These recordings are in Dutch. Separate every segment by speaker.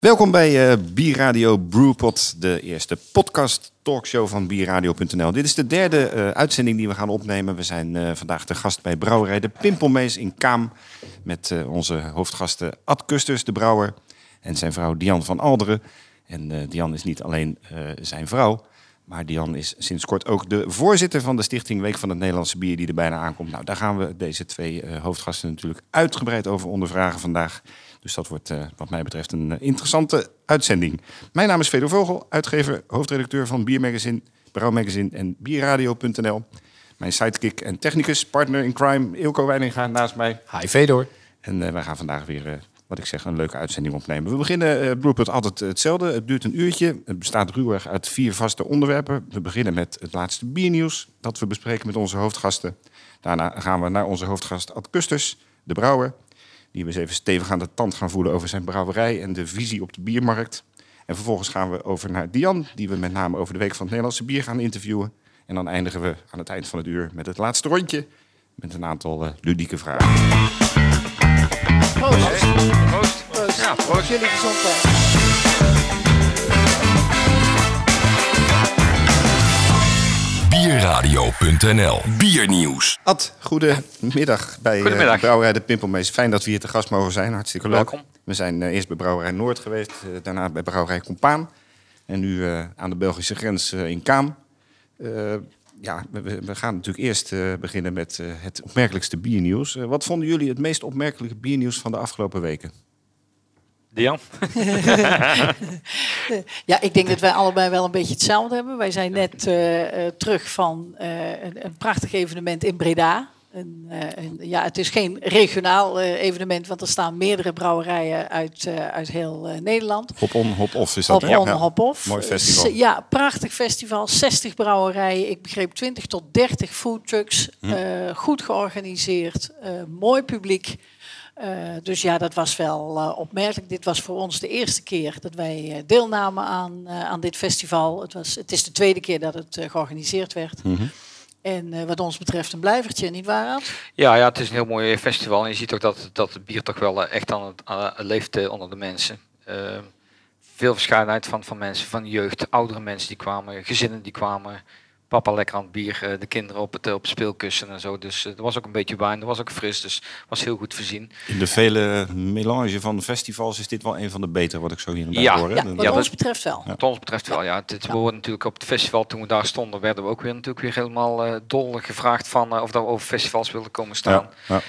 Speaker 1: Welkom bij uh, Bierradio Brewpot, de eerste podcast talkshow van bierradio.nl. Dit is de derde uh, uitzending die we gaan opnemen. We zijn uh, vandaag de gast bij brouwerij De Pimpelmees in Kaam. Met onze hoofdgasten Ad Kusters, de brouwer, en zijn vrouw Dian van Alderen. En Dian is niet alleen zijn vrouw, maar Dian is sinds kort ook de voorzitter van de stichting Week van het Nederlandse Bier die er bijna aankomt. Nou, daar gaan we deze twee hoofdgasten natuurlijk uitgebreid over ondervragen vandaag. Dus dat wordt uh, wat mij betreft een uh, interessante uitzending. Mijn naam is Fedor Vogel, uitgever, hoofdredacteur van Biermagazine, Brouwmagazine en Bierradio.nl. Mijn sidekick en technicus, partner in crime, Ilko Weininga naast mij.
Speaker 2: Hi Fedor.
Speaker 1: En uh, wij gaan vandaag weer, wat ik zeg, een leuke uitzending opnemen. We beginnen uh, Blueput altijd hetzelfde. Het duurt een uurtje. Het bestaat ruwweg uit vier vaste onderwerpen. We beginnen met het laatste biernieuws dat we bespreken met onze hoofdgasten. Daarna gaan we naar onze hoofdgast Ad Kusters, de brouwer die we eens even stevig aan de tand gaan voelen over zijn brouwerij en de visie op de biermarkt. En vervolgens gaan we over naar Dian, die we met name over de Week van het Nederlandse Bier gaan interviewen. En dan eindigen we aan het eind van het uur met het laatste rondje, met een aantal uh, ludieke vragen.
Speaker 3: Proost. Proost. Proost. Ja, proost. Jullie gezondheid.
Speaker 4: Bierradio.nl Biernieuws.
Speaker 1: Ad, goedemiddag bij eh,
Speaker 5: goedemiddag.
Speaker 1: Uh, Brouwerij De Pimpelmees. Fijn dat we hier te gast mogen zijn. Hartstikke leuk.
Speaker 5: Welkom.
Speaker 1: We zijn uh, eerst bij Brouwerij Noord geweest, uh, daarna bij Brouwerij Compaan. En nu aan de Belgische grens in Kaam. ja, we, we, gaan natuurlijk eerst beginnen met het opmerkelijkste biernieuws. wat vonden jullie het meest opmerkelijke biernieuws van de afgelopen weken?
Speaker 5: Dian?
Speaker 3: ja, ik denk dat wij allebei wel een beetje hetzelfde hebben. Wij zijn net uh, uh, terug van uh, een, een, prachtig evenement in Breda. En, en, ja, het is geen regionaal evenement, want er staan meerdere brouwerijen uit, uit heel Nederland.
Speaker 1: Hop on, hop off is dat,
Speaker 3: Hop on,
Speaker 1: ja.
Speaker 3: hop off.
Speaker 1: Mooi festival.
Speaker 3: ja, prachtig festival. 60 brouwerijen. Ik begreep 20 tot 30 foodtrucks. Hm. goed georganiseerd. mooi publiek. Uh, dus ja, dat was wel uh, opmerkelijk. Dit was voor ons de eerste keer dat wij uh, deelnamen aan, aan dit festival. Het, was, het is de tweede keer dat het georganiseerd werd.
Speaker 1: Mm -hmm.
Speaker 3: En wat ons betreft een blijvertje, niet waar? Ad?
Speaker 5: Ja, ja, het is een heel mooi festival. En je ziet ook dat, dat het bier toch wel echt aan het, aan het leeft onder de mensen. veel verscheidenheid van, van mensen, van jeugd, oudere mensen die kwamen, gezinnen die kwamen papa lekker aan het bier, de kinderen op het, op het speelkussen en zo. Dus er was ook een beetje wijn, er was ook fris, dus was heel goed voorzien.
Speaker 1: In de vele melange van de festivals is dit wel een van de betere, wat ik zo hier en daar
Speaker 5: ja.
Speaker 1: hoor.
Speaker 3: Ja, wat
Speaker 5: ja,
Speaker 3: ons
Speaker 5: dat,
Speaker 3: betreft wel.
Speaker 5: Wat ons betreft wel, ja. Dit, we hoorden natuurlijk op het festival, toen we daar stonden, werden we ook weer natuurlijk weer helemaal uh, dol gevraagd van uh, of dat we over festivals wilden komen staan.
Speaker 1: Ja, ja.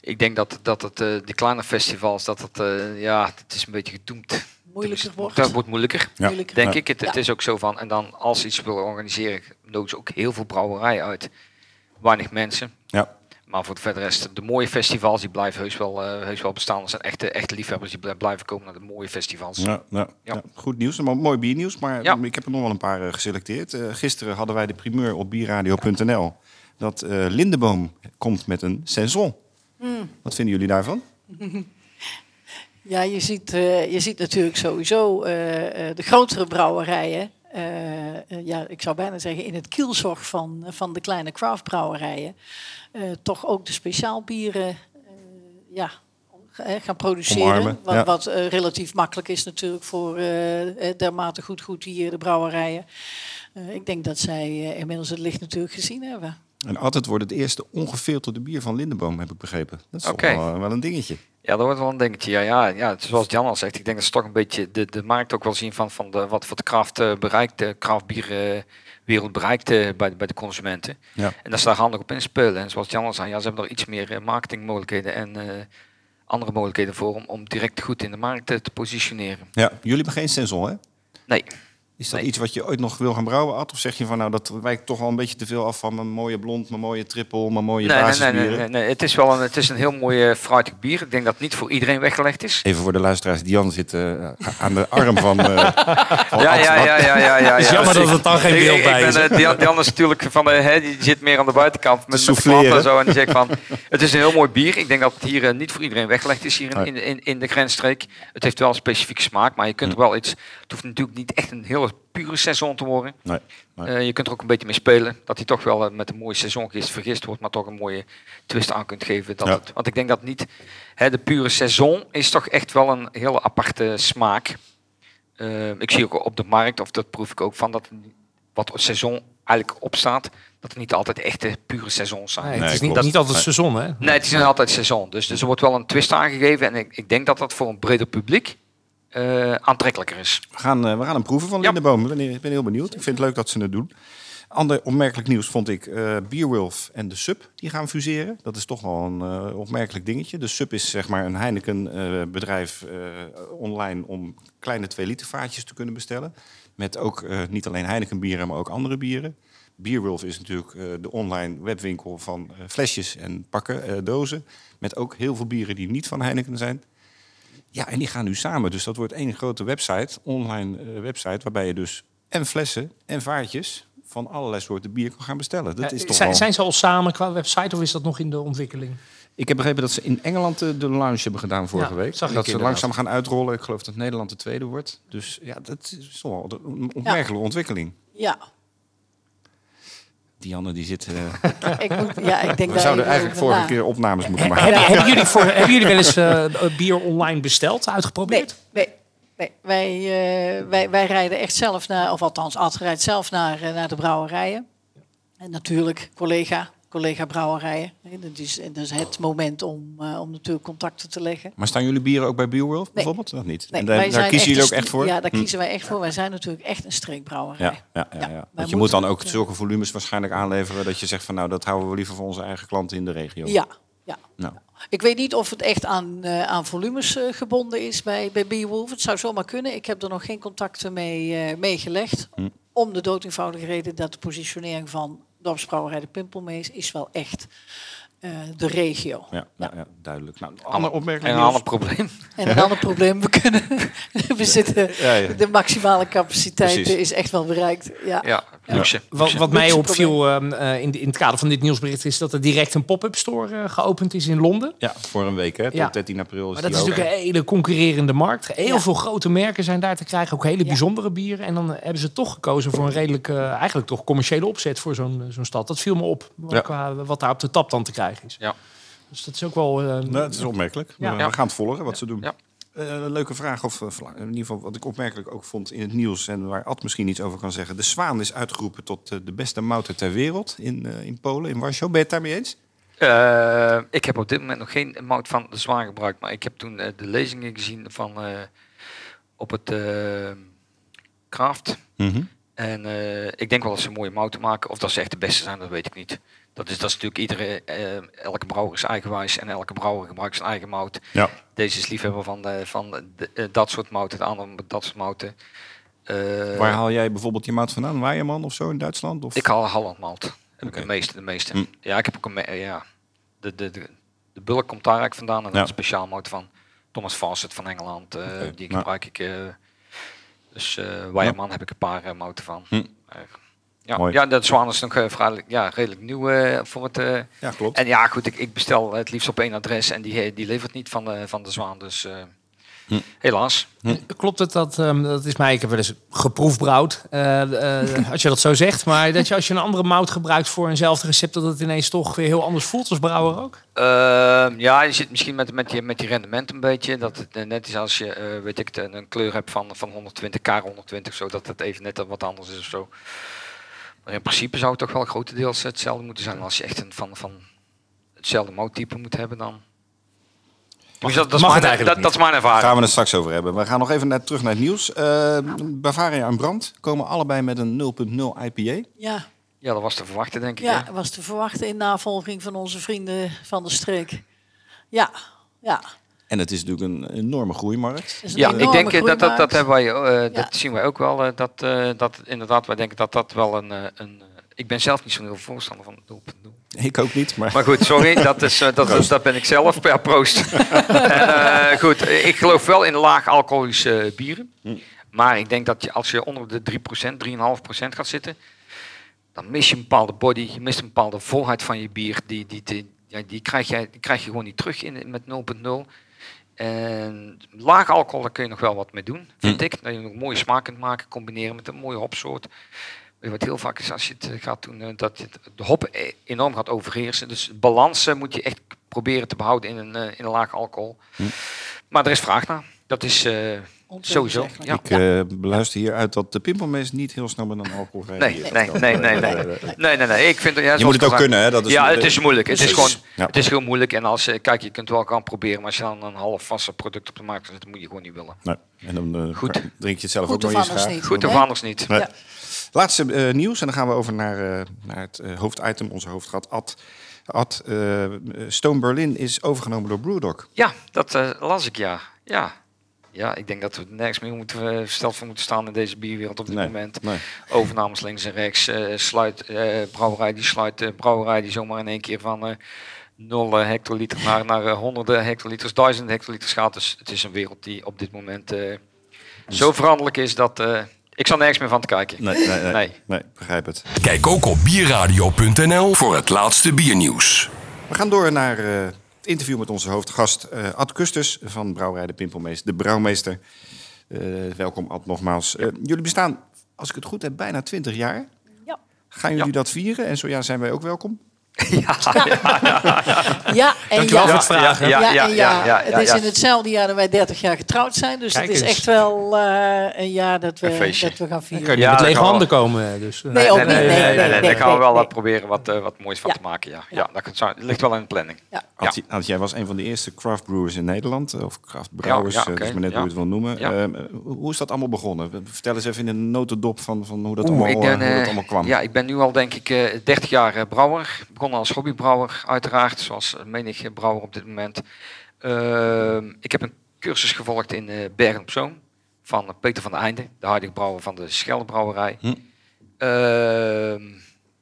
Speaker 5: Ik denk dat, dat het, uh, die kleine festivals, dat het, ja, het is een beetje gedoemd
Speaker 3: moeilijker wordt.
Speaker 5: Dat wordt moeilijker,
Speaker 1: ja.
Speaker 3: moeilijker.
Speaker 5: denk
Speaker 1: Ja.
Speaker 5: ik. Het, het
Speaker 3: Ja.
Speaker 5: is ook zo van, en dan als iets willen organiseren, nodigen ze ook heel veel brouwerijen uit. Weinig mensen.
Speaker 1: Ja.
Speaker 5: Maar voor de verder rest, de mooie festivals, die blijven heus wel, eh, heus wel bestaan. Er zijn echte, echte liefhebbers die blij- blijven komen naar de mooie festivals.
Speaker 1: Ja, ja,
Speaker 5: Ja.
Speaker 1: ja. Goed nieuws, maar mooi biernieuws. Maar
Speaker 5: Ja.
Speaker 1: ik heb er nog wel een paar eh, geselecteerd. Eh, gisteren hadden wij de primeur op bierradio.nl dat eh, Lindeboom komt met een saison. Wat vinden jullie daarvan?
Speaker 3: Ja, je ziet, eh, je ziet natuurlijk sowieso eh, eh, de grotere brouwerijen. ja, ik zou bijna zeggen in het kielzorg van, van de kleine craftbrouwerijen. toch ook de speciaalbieren ja, gaan produceren.
Speaker 1: Omarmen,
Speaker 3: wat
Speaker 1: ja.
Speaker 3: wat relatief makkelijk is natuurlijk voor dermate goed goed hier de brouwerijen. Ik denk dat zij inmiddels het licht natuurlijk gezien hebben.
Speaker 1: En altijd wordt het eerste ongefilterde bier van Lindeboom, heb ik begrepen. Dat is
Speaker 5: Oké.
Speaker 1: toch wel, wel een dingetje.
Speaker 5: Ja, dat wordt wel een dingetje. Ja, ja, ja, zoals Jan al zegt, ik denk dat ze toch een beetje de, de markt ook wel zien van, van de, wat voor de craft eh, bereikt, de craftbierwereld bereikt eh, bij, de- bij de consumenten.
Speaker 1: Ja.
Speaker 5: En dat ze daar handig op inspelen. En zoals Jan al zei, ja, ze hebben er iets meer eh, marketingmogelijkheden en eh, andere mogelijkheden voor om, om direct goed in de markt eh, te positioneren.
Speaker 1: Ja. Jullie hebben geen saison, hè?
Speaker 5: Nee,
Speaker 1: Is dat
Speaker 5: Nee.
Speaker 1: iets wat je ooit nog wil gaan brouwen, Ad? Of zeg je van nou, dat wijkt toch wel een beetje te veel af van mijn mooie blond, mijn mooie triple, mijn mooie
Speaker 5: nee, nee, nee,
Speaker 1: basisbieren?
Speaker 5: nee, nee, nee. Het is wel een, het is een heel mooi uh, fruitig bier. Ik denk dat het niet voor iedereen weggelegd is.
Speaker 1: Even voor de luisteraars, Dian zit eh, aan de arm van, eh van
Speaker 5: Ja, ja, ja, ja, ja, ja.
Speaker 2: Het is
Speaker 5: ja.
Speaker 2: jammer dat het dan geen
Speaker 5: Ik-
Speaker 2: beeld bij
Speaker 5: ik
Speaker 2: is.
Speaker 5: ben, die, die anders natuurlijk van de, hè, die zit meer aan de buitenkant met, met de en zo. En die zegt van, het is een heel mooi bier. Ik denk dat het hier niet voor iedereen weggelegd is hier in, in, in, in de grensstreek. Het heeft wel een specifieke smaak, maar je kunt er wel iets... Het hoeft natuurlijk niet echt een pure seizoen te worden.
Speaker 1: Nee, nee.
Speaker 5: Eh, je kunt er ook een beetje mee spelen. Dat hij toch wel eh, met een mooie seizoengist vergist wordt, maar toch een mooie twist aan kunt geven. Dat
Speaker 1: Ja.
Speaker 5: het, want ik denk dat niet... Hè, de pure seizoen is toch echt wel een hele aparte smaak. Eh, ik zie ook op de markt, of dat proef ik ook van, dat wat het seizoen eigenlijk opstaat, dat er niet altijd echte pure seizoens zijn.
Speaker 2: Nee, het is niet,
Speaker 1: klopt.
Speaker 2: niet altijd seizoen, hè?
Speaker 5: Nee, het is niet altijd seizoen. Dus, dus er wordt wel een twist aangegeven. En ik, ik denk dat dat voor een breder publiek eh, aantrekkelijker is.
Speaker 1: We gaan, eh, we gaan hem proeven van. Lindeboom. Ik ben, ik ben heel benieuwd. Ik vind het leuk dat ze het doen. Ander opmerkelijk nieuws vond ik eh Beerwolf en de Sub. Die gaan fuseren. Dat is toch wel een opmerkelijk dingetje. De Sub is zeg maar een Heineken bedrijf online om kleine 2 liter vaatjes te kunnen bestellen. Met ook niet alleen Heineken bieren, maar ook andere bieren. Beerwolf is natuurlijk de online webwinkel van flesjes en pakken, eh, dozen. Met ook heel veel bieren die niet van Heineken zijn. Ja, en die gaan nu samen. Dus dat wordt één grote website, online eh, website, waarbij je dus en flessen en vaartjes van allerlei soorten bier kan gaan bestellen. Dat is
Speaker 2: Eh,
Speaker 1: toch
Speaker 2: zijn,
Speaker 1: wel...
Speaker 2: zijn ze al samen qua website of is dat nog in de ontwikkeling?
Speaker 1: Ik heb begrepen dat ze in Engeland de, de launch hebben gedaan vorige
Speaker 2: Ja,
Speaker 1: week.
Speaker 2: zag
Speaker 1: En
Speaker 2: ik
Speaker 1: dat ze
Speaker 2: inderdaad.
Speaker 1: langzaam gaan uitrollen. Ik geloof dat Nederland de tweede wordt. Dus ja, dat is toch wel een opmerkelijke ontwikkeling.
Speaker 3: Ja,
Speaker 1: Dianne die zit... eh,
Speaker 3: ik, moet, ja, ik denk
Speaker 1: we zouden eigenlijk vorige
Speaker 3: na.
Speaker 1: keer opnames moeten maken.
Speaker 2: Hebben, hebben, jullie voor, hebben jullie wel eens eh, bier online besteld, uitgeprobeerd?
Speaker 3: Nee, nee, nee. Wij, eh, wij, wij rijden echt zelf naar, of althans, Ad rijdt zelf naar, naar de brouwerijen. En natuurlijk collega, collega brouwerijen. Hè, Dat is, dat is het moment om, eh, om natuurlijk contacten te leggen.
Speaker 1: Maar staan jullie bieren ook bij Beerwolf bijvoorbeeld? Nog niet?
Speaker 3: Nee,
Speaker 1: en daar, kiezen jullie ook echt voor?
Speaker 3: Ja, daar
Speaker 1: Hm.
Speaker 3: kiezen wij echt voor. Wij zijn natuurlijk echt een streekbrouwerij.
Speaker 1: Ja, ja, ja, ja. Want je
Speaker 3: moeten
Speaker 1: moet dan ook zulke volumes waarschijnlijk aanleveren dat je zegt van nou dat houden we liever voor onze eigen klanten in de regio.
Speaker 3: Ja, ja.
Speaker 1: Nou,
Speaker 3: Ik weet niet of het echt aan, eh, aan volumes eh, gebonden is bij, bij Beerwolf. Het zou zomaar kunnen. Ik heb er nog geen contacten mee, mee gelegd.
Speaker 1: Hm.
Speaker 3: Om de dood eenvoudige reden dat de positionering van dorpsbrouwerij de Pimpelmees is wel echt eh, de regio.
Speaker 1: ja, ja. ja, duidelijk. Nou, een ander
Speaker 5: En een ander probleem.
Speaker 3: En een ander probleem, we kunnen, we zitten,
Speaker 1: Ja, ja.
Speaker 3: de maximale capaciteit
Speaker 1: Precies.
Speaker 3: is echt wel bereikt. Ja.
Speaker 5: Luxe.
Speaker 2: Wat, mij opviel ehm, eh, in, de- in het kader van dit nieuwsbericht is dat er direct een pop-up store eh, geopend is in Londen.
Speaker 1: Ja, voor een week hè. Tot
Speaker 2: Ja.
Speaker 1: 13 april is
Speaker 2: Maar dat is natuurlijk een hele concurrerende markt. Heel
Speaker 3: Ja.
Speaker 2: veel grote merken zijn daar te krijgen, ook hele
Speaker 3: Ja.
Speaker 2: bijzondere bieren. En dan eh, hebben ze toch gekozen voor een redelijk, eigenlijk toch commerciële opzet voor zo'n zo'n stad. Dat viel me op, qua, wat daar op de tap dan te krijgen is.
Speaker 5: Ja.
Speaker 2: Dus dat is ook wel... eh,
Speaker 1: Nou, het is opmerkelijk.
Speaker 2: Ja.
Speaker 1: We,
Speaker 5: Ja.
Speaker 1: we gaan het volgen wat ze doen.
Speaker 5: Ja.
Speaker 1: Eh, een leuke vraag, of eh, in ieder geval wat ik opmerkelijk ook vond in het nieuws... en waar Ad misschien iets over kan zeggen. De Zwaan is uitgeroepen tot eh, de beste mouter ter wereld in, in Polen, in Warschau. Ben je het daarmee eens?
Speaker 5: Eh, ik heb op dit moment nog geen mout van de zwaan gebruikt, maar ik heb toen de lezingen gezien van eh, op het eh Craft. En eh, ik denk wel dat ze mooie mouten maken. Of dat ze echt de beste zijn, dat weet ik niet. Dat is, dat is natuurlijk iedere, eh, elke brouwer is eigenwijs en elke brouwer gebruikt zijn eigen mout.
Speaker 1: Ja.
Speaker 5: Deze is liefhebber van, de, van de, eh, dat soort mouten, de andere met dat soort mouten. Eh,
Speaker 1: Waar haal jij bijvoorbeeld je mout vandaan? Weijerman of zo in Duitsland? Of?
Speaker 5: ik haal Holland malt. Heb ik de meeste, de meeste.
Speaker 1: Hm.
Speaker 5: Ja, ik heb ook een, ja, de, de, de, de bulk komt daar eigenlijk vandaan. En dan
Speaker 1: Ja.
Speaker 5: een speciaal mout van Thomas Fawcett van Engeland. Die
Speaker 1: nou.
Speaker 5: gebruik ik. dus Weijerman heb ik een paar mouten van.
Speaker 1: Hm.
Speaker 5: Ja,
Speaker 1: Mooi.
Speaker 5: ja, dat Zwaan is nog eh, vrij, ja, redelijk nieuw eh, voor het. eh,
Speaker 1: Ja, klopt.
Speaker 5: en ja, goed, ik, ik bestel het liefst op één adres en die, die levert niet van de, van de Zwaan. Dus eh,
Speaker 1: Hm.
Speaker 5: helaas.
Speaker 2: Klopt het dat, ehm, dat is mij, ik heb wel eens geproefbrouwd, eh, eh, als je dat zo zegt. Maar dat je als je een andere mout gebruikt voor eenzelfde recept, dat het ineens toch weer heel anders voelt als brouwer ook?
Speaker 5: Ehm, ja, je zit misschien met, met, die, met die rendement een beetje. Dat het net is als je, eh, weet ik, het, een, een kleur hebt van, van 120, K 120, zodat het even net wat anders is of zo. Maar in principe zou het toch wel grotendeels hetzelfde moeten zijn. Als je echt een van, van hetzelfde mouttype moet hebben, dan. Dus dat, dat, is
Speaker 2: mag het
Speaker 5: mijn,
Speaker 2: eigenlijk
Speaker 5: dat, dat is mijn
Speaker 1: Daar
Speaker 5: ervaring.
Speaker 1: gaan we het straks over hebben. We gaan nog even naar, terug naar het nieuws. Eh, Bavaria en Brand komen allebei met een 0.0 IPA.
Speaker 3: Ja,
Speaker 5: Ja, dat was te verwachten, denk ik.
Speaker 3: ja,
Speaker 5: hè?
Speaker 3: was te verwachten in navolging van onze vrienden van de streek. Ja, ja.
Speaker 1: En het is natuurlijk een enorme groeimarkt.
Speaker 3: Het is een
Speaker 5: Ja, ik denk eh, dat, dat, dat, hebben wij, eh,
Speaker 3: Ja.
Speaker 5: dat zien wij ook wel. eh, dat, eh, dat inderdaad, wij denken dat dat wel een. eh, een ik ben zelf niet zo'n heel voorstander van 0.0.
Speaker 1: Ik ook niet, maar...
Speaker 5: Maar goed, sorry, dat, is, dat, dat ben ik zelf. Ja, proost. en, eh, goed, ik geloof wel in laag alcoholische bieren.
Speaker 1: Hm.
Speaker 5: Maar ik denk dat je, als je onder de 3%, 3,5% gaat zitten, dan mis je een bepaalde body, je mist een bepaalde volheid van je bier. Die, die, die, ja, die, krijg, je, die krijg je gewoon niet terug in, met 0,0. En laag alcohol, daar kun je nog wel wat mee doen, vind
Speaker 1: Hm.
Speaker 5: ik. Dat je nog mooie smaak kunt maken, combineren met een mooie hopsoort. Wat heel vaak is als je het eh, gaat doen, eh, dat je de hop e- enorm gaat overheersen. Dus balans eh, moet je echt proberen te behouden in een, eh, in een laag alcohol.
Speaker 1: Hm.
Speaker 5: Maar er is vraag naar. Dat is, Sowieso, ja.
Speaker 1: Ik eh, beluister hieruit dat de pimpelmees niet heel snel met een alcohol
Speaker 5: Nee,
Speaker 1: reageert.
Speaker 5: nee, nee, nee, nee. Nee, nee, nee. Ik vind, ja,
Speaker 1: Je moet het ook kunnen, hè? Dat is
Speaker 5: ja, het is moeilijk. Het is gewoon,
Speaker 1: Ja.
Speaker 5: het is heel moeilijk. En als, eh, kijk, je kunt wel gaan proberen, maar als je dan een half vaste product op de markt zet, dat moet je gewoon niet willen.
Speaker 1: Nee. En dan eh,
Speaker 5: Goed.
Speaker 1: drink je het zelf
Speaker 3: Goed
Speaker 1: ook nog
Speaker 3: of
Speaker 1: eens
Speaker 3: anders
Speaker 1: graag.
Speaker 3: niet.
Speaker 5: Goed of
Speaker 3: Ja.
Speaker 5: anders niet.
Speaker 1: Nee.
Speaker 3: Ja.
Speaker 1: Laatste eh, nieuws en dan gaan we over naar, eh, naar het eh, hoofditem, onze hoofdgat Ad. Ad eh, Stone Berlin is overgenomen door Brewdog.
Speaker 5: Ja, dat eh, las ik, ja. ja. Ja, ik denk dat we nergens meer moeten, eh, versteld voor moeten staan in deze bierwereld op dit
Speaker 1: Nee.
Speaker 5: moment.
Speaker 1: Nee.
Speaker 5: Overnames links en rechts. eh, sluit, eh, brouwerij die sluit, eh, brouwerij die zomaar in één keer van eh 0 hectoliter naar, naar honderden hectoliters, duizenden hectoliters gaat. Dus het is een wereld die op dit moment eh, zo veranderlijk is dat eh, ik zal nergens meer van te kijken.
Speaker 1: Nee, nee, nee,
Speaker 5: Nee.
Speaker 1: nee, begrijp het.
Speaker 4: Kijk ook op bierradio.nl voor het laatste biernieuws.
Speaker 1: We gaan door naar eh, het interview met onze hoofdgast eh, Ad Kustus van Brouwerij de Pimpelmeester, de brouwmeester. Eh, welkom Ad nogmaals. Eh, jullie bestaan, als ik het goed heb, bijna 20 jaar.
Speaker 3: Ja.
Speaker 1: Gaan jullie
Speaker 5: Ja.
Speaker 1: dat vieren? En zo ja, zijn wij ook welkom.
Speaker 5: ja,
Speaker 3: Ja, en
Speaker 2: Dankjewel
Speaker 3: ja.
Speaker 2: voor het vragen.
Speaker 5: Ja,
Speaker 3: Ja,
Speaker 5: ja,
Speaker 3: en
Speaker 5: ja,
Speaker 3: ja,
Speaker 5: ja, ja,
Speaker 3: het is
Speaker 5: ja.
Speaker 3: in hetzelfde jaar dat wij 30 jaar getrouwd zijn. Dus
Speaker 2: Kijk
Speaker 3: het is
Speaker 2: eens.
Speaker 3: echt wel eh, een jaar dat we, dat we gaan
Speaker 2: Dan
Speaker 3: vieren.
Speaker 2: kan je met lege handen komen. Dus, eh.
Speaker 3: Nee, ook
Speaker 5: nee,
Speaker 3: niet.
Speaker 5: nee,
Speaker 3: Nee,
Speaker 5: nee,
Speaker 3: nee,
Speaker 5: nee,
Speaker 3: nee,
Speaker 5: daar gaan we wel
Speaker 3: nee.
Speaker 5: wat proberen wat, eh, wat moois van
Speaker 3: Ja.
Speaker 5: te maken. Ja, ja. Dat kan- het ligt wel in de planning.
Speaker 3: Ja.
Speaker 1: Jij was een van de eerste craft brewers in Nederland. eh, Of craft brouwers,
Speaker 5: Ja, ja,
Speaker 1: eh,
Speaker 5: oké,
Speaker 1: dat is maar net
Speaker 5: ja.
Speaker 1: hoe je het wil noemen.
Speaker 5: Ja.
Speaker 1: Eh, hoe is dat allemaal begonnen? Vertel eens even in een notendop van, van hoe dat, allemaal,
Speaker 5: ik ben,
Speaker 1: eh, hoe dat
Speaker 5: eh,
Speaker 1: allemaal kwam.
Speaker 5: Ja, ik ben nu al denk ik eh 30 jaar eh, brouwer. Begonnen als hobbybrouwer uiteraard, zoals menig brouwer op dit moment. Ehm, ik heb een cursus gevolgd in eh, Bergen op Zoom van Peter van der Einde, de huidige brouwer van de Scheldebrouwerij.
Speaker 1: Hm.
Speaker 5: Ehm,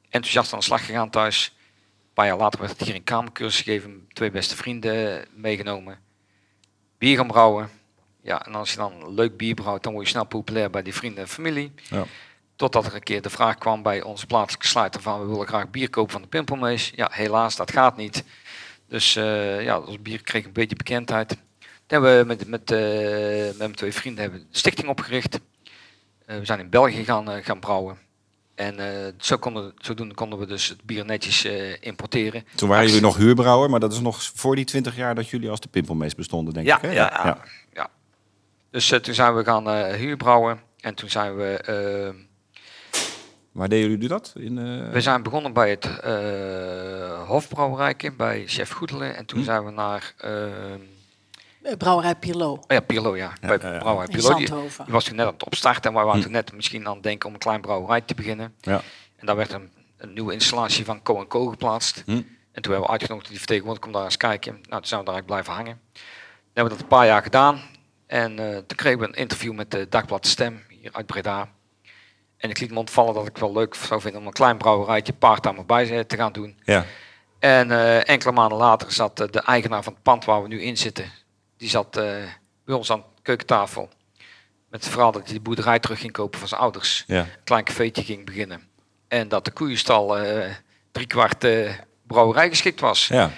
Speaker 5: enthousiast aan de slag gegaan thuis. Een paar jaar later werd het hier een kamercursus gegeven, twee beste vrienden meegenomen. Bier gaan brouwen. Ja, en als je dan leuk bier brouwt, dan word je snel populair bij die vrienden en familie.
Speaker 1: Ja.
Speaker 5: Totdat er een keer de vraag kwam bij onze plaatselijke sluiter van we willen graag bier kopen van de Pimpelmees. Ja, helaas, dat gaat niet. Dus eh, ja, ons bier kreeg een beetje bekendheid. Toen hebben we met, met, eh, met mijn twee vrienden hebben de stichting opgericht. Eh, we zijn in België gaan, gaan brouwen. En zo konden, zodoende konden we dus het bier netjes importeren.
Speaker 1: Toen waren jullie nog huurbrouwer, maar dat is nog voor die 20 jaar dat jullie als de Pimpelmees bestonden, denk
Speaker 5: Ja,
Speaker 1: ik. Hè?
Speaker 5: ja, ja. ja. Dus eh, toen zijn we gaan huurbrouwen. En toen zijn we...
Speaker 1: Waar deden jullie dat? In, eh,
Speaker 5: We zijn begonnen bij het eh Hofbrouwerijke, bij chef Goedelen. En toen
Speaker 1: Hm.
Speaker 5: zijn we naar eh,
Speaker 3: Eh, Brouwerij Pirlo
Speaker 5: oh ja, Pirlo, ja.
Speaker 1: Ja,
Speaker 5: bij
Speaker 1: ja, ja.
Speaker 5: Brouwerij
Speaker 3: in
Speaker 5: Pirlo. Die,
Speaker 3: Zandhoven.
Speaker 5: die was toen net aan het opstarten. En wij waren
Speaker 1: Hm.
Speaker 5: toen net misschien aan het denken om een klein brouwerij te beginnen.
Speaker 1: Ja.
Speaker 5: En daar werd een, een nieuwe installatie van Co Co geplaatst.
Speaker 1: Hm.
Speaker 5: En toen hebben we uitgenodigd die vertegenwoordiger om daar eens kijken. Nou, toen zijn we daar eigenlijk blijven hangen. Dan hebben we dat een paar jaar gedaan. En eh, toen kregen we een interview met de Dagblad Stem hier uit Breda. En ik liet me ontvallen dat ik wel leuk zou vinden om een klein brouwerijtje part-time erbij eh, te gaan doen.
Speaker 1: ja.
Speaker 5: En eh, enkele maanden later zat eh, de eigenaar van het pand waar we nu in zitten, die zat eh, bij ons aan de keukentafel. Met het verhaal dat hij de boerderij terug ging kopen van zijn ouders.
Speaker 1: ja.
Speaker 5: Een klein cafeetje ging beginnen. En dat de koeienstal driekwart eh brouwerij geschikt was.
Speaker 1: ja.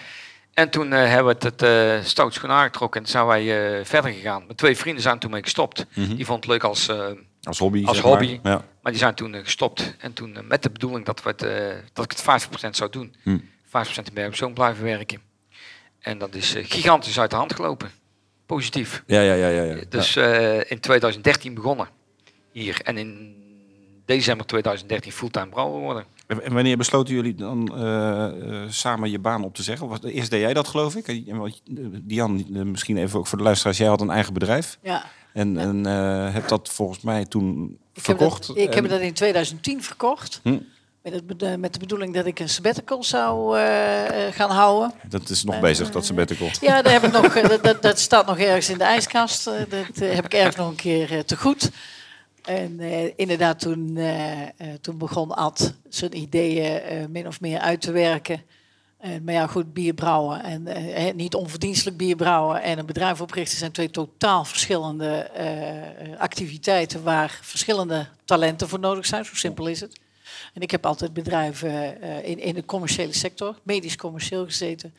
Speaker 5: En toen hebben we het, het eh stout schoen aangetrokken en zijn wij verder gegaan. Mijn twee vrienden zijn toen mee gestopt.
Speaker 1: Mhm.
Speaker 5: Die vonden het leuk als,
Speaker 1: Als hobby.
Speaker 5: Als
Speaker 1: zeg maar.
Speaker 5: hobby.
Speaker 1: Ja.
Speaker 5: maar die zijn toen eh, gestopt. En toen eh, met de bedoeling dat, we het, eh, dat ik het 50% zou doen.
Speaker 1: Hm.
Speaker 5: 5% in Bergen Zoom blijven werken. En dat is eh, gigantisch uit de hand gelopen. Positief.
Speaker 1: Ja, ja, ja, ja. ja.
Speaker 5: Dus eh, in 2013 begonnen hier. En in december 2013 fulltime brouwer worden.
Speaker 1: En wanneer besloten jullie dan samen je baan op te zeggen? Was- Eerst deed jij dat, geloof ik. En wat- Dian, misschien even ook voor de luisteraars. Jij had een eigen bedrijf.
Speaker 3: Ja.
Speaker 1: En, en eh, hebt dat volgens mij toen
Speaker 3: Ik heb,
Speaker 1: verkocht.
Speaker 3: dat, ik heb
Speaker 1: En-
Speaker 3: dat in 2010 verkocht.
Speaker 1: Hm.
Speaker 3: Met, de bedoeling dat ik een sabbatical zou eh, eh, gaan houden.
Speaker 1: Dat is nog bezig, dat sabbatical.
Speaker 3: Ja, daar heb ik nog, dat, dat, staat nog ergens in de ijskast. Dat heb ik ergens nog een keer te goed. En inderdaad, toen, toen begon Ad zijn ideeën min of meer uit te werken. Eh, maar ja, goed, bier brouwen en eh, niet onverdienstelijk bier brouwen en een bedrijf oprichten zijn twee totaal verschillende eh, activiteiten waar verschillende talenten voor nodig zijn. Zo simpel is het. En ik heb altijd bedrijven eh, in, in de commerciële sector, medisch commercieel gezeten.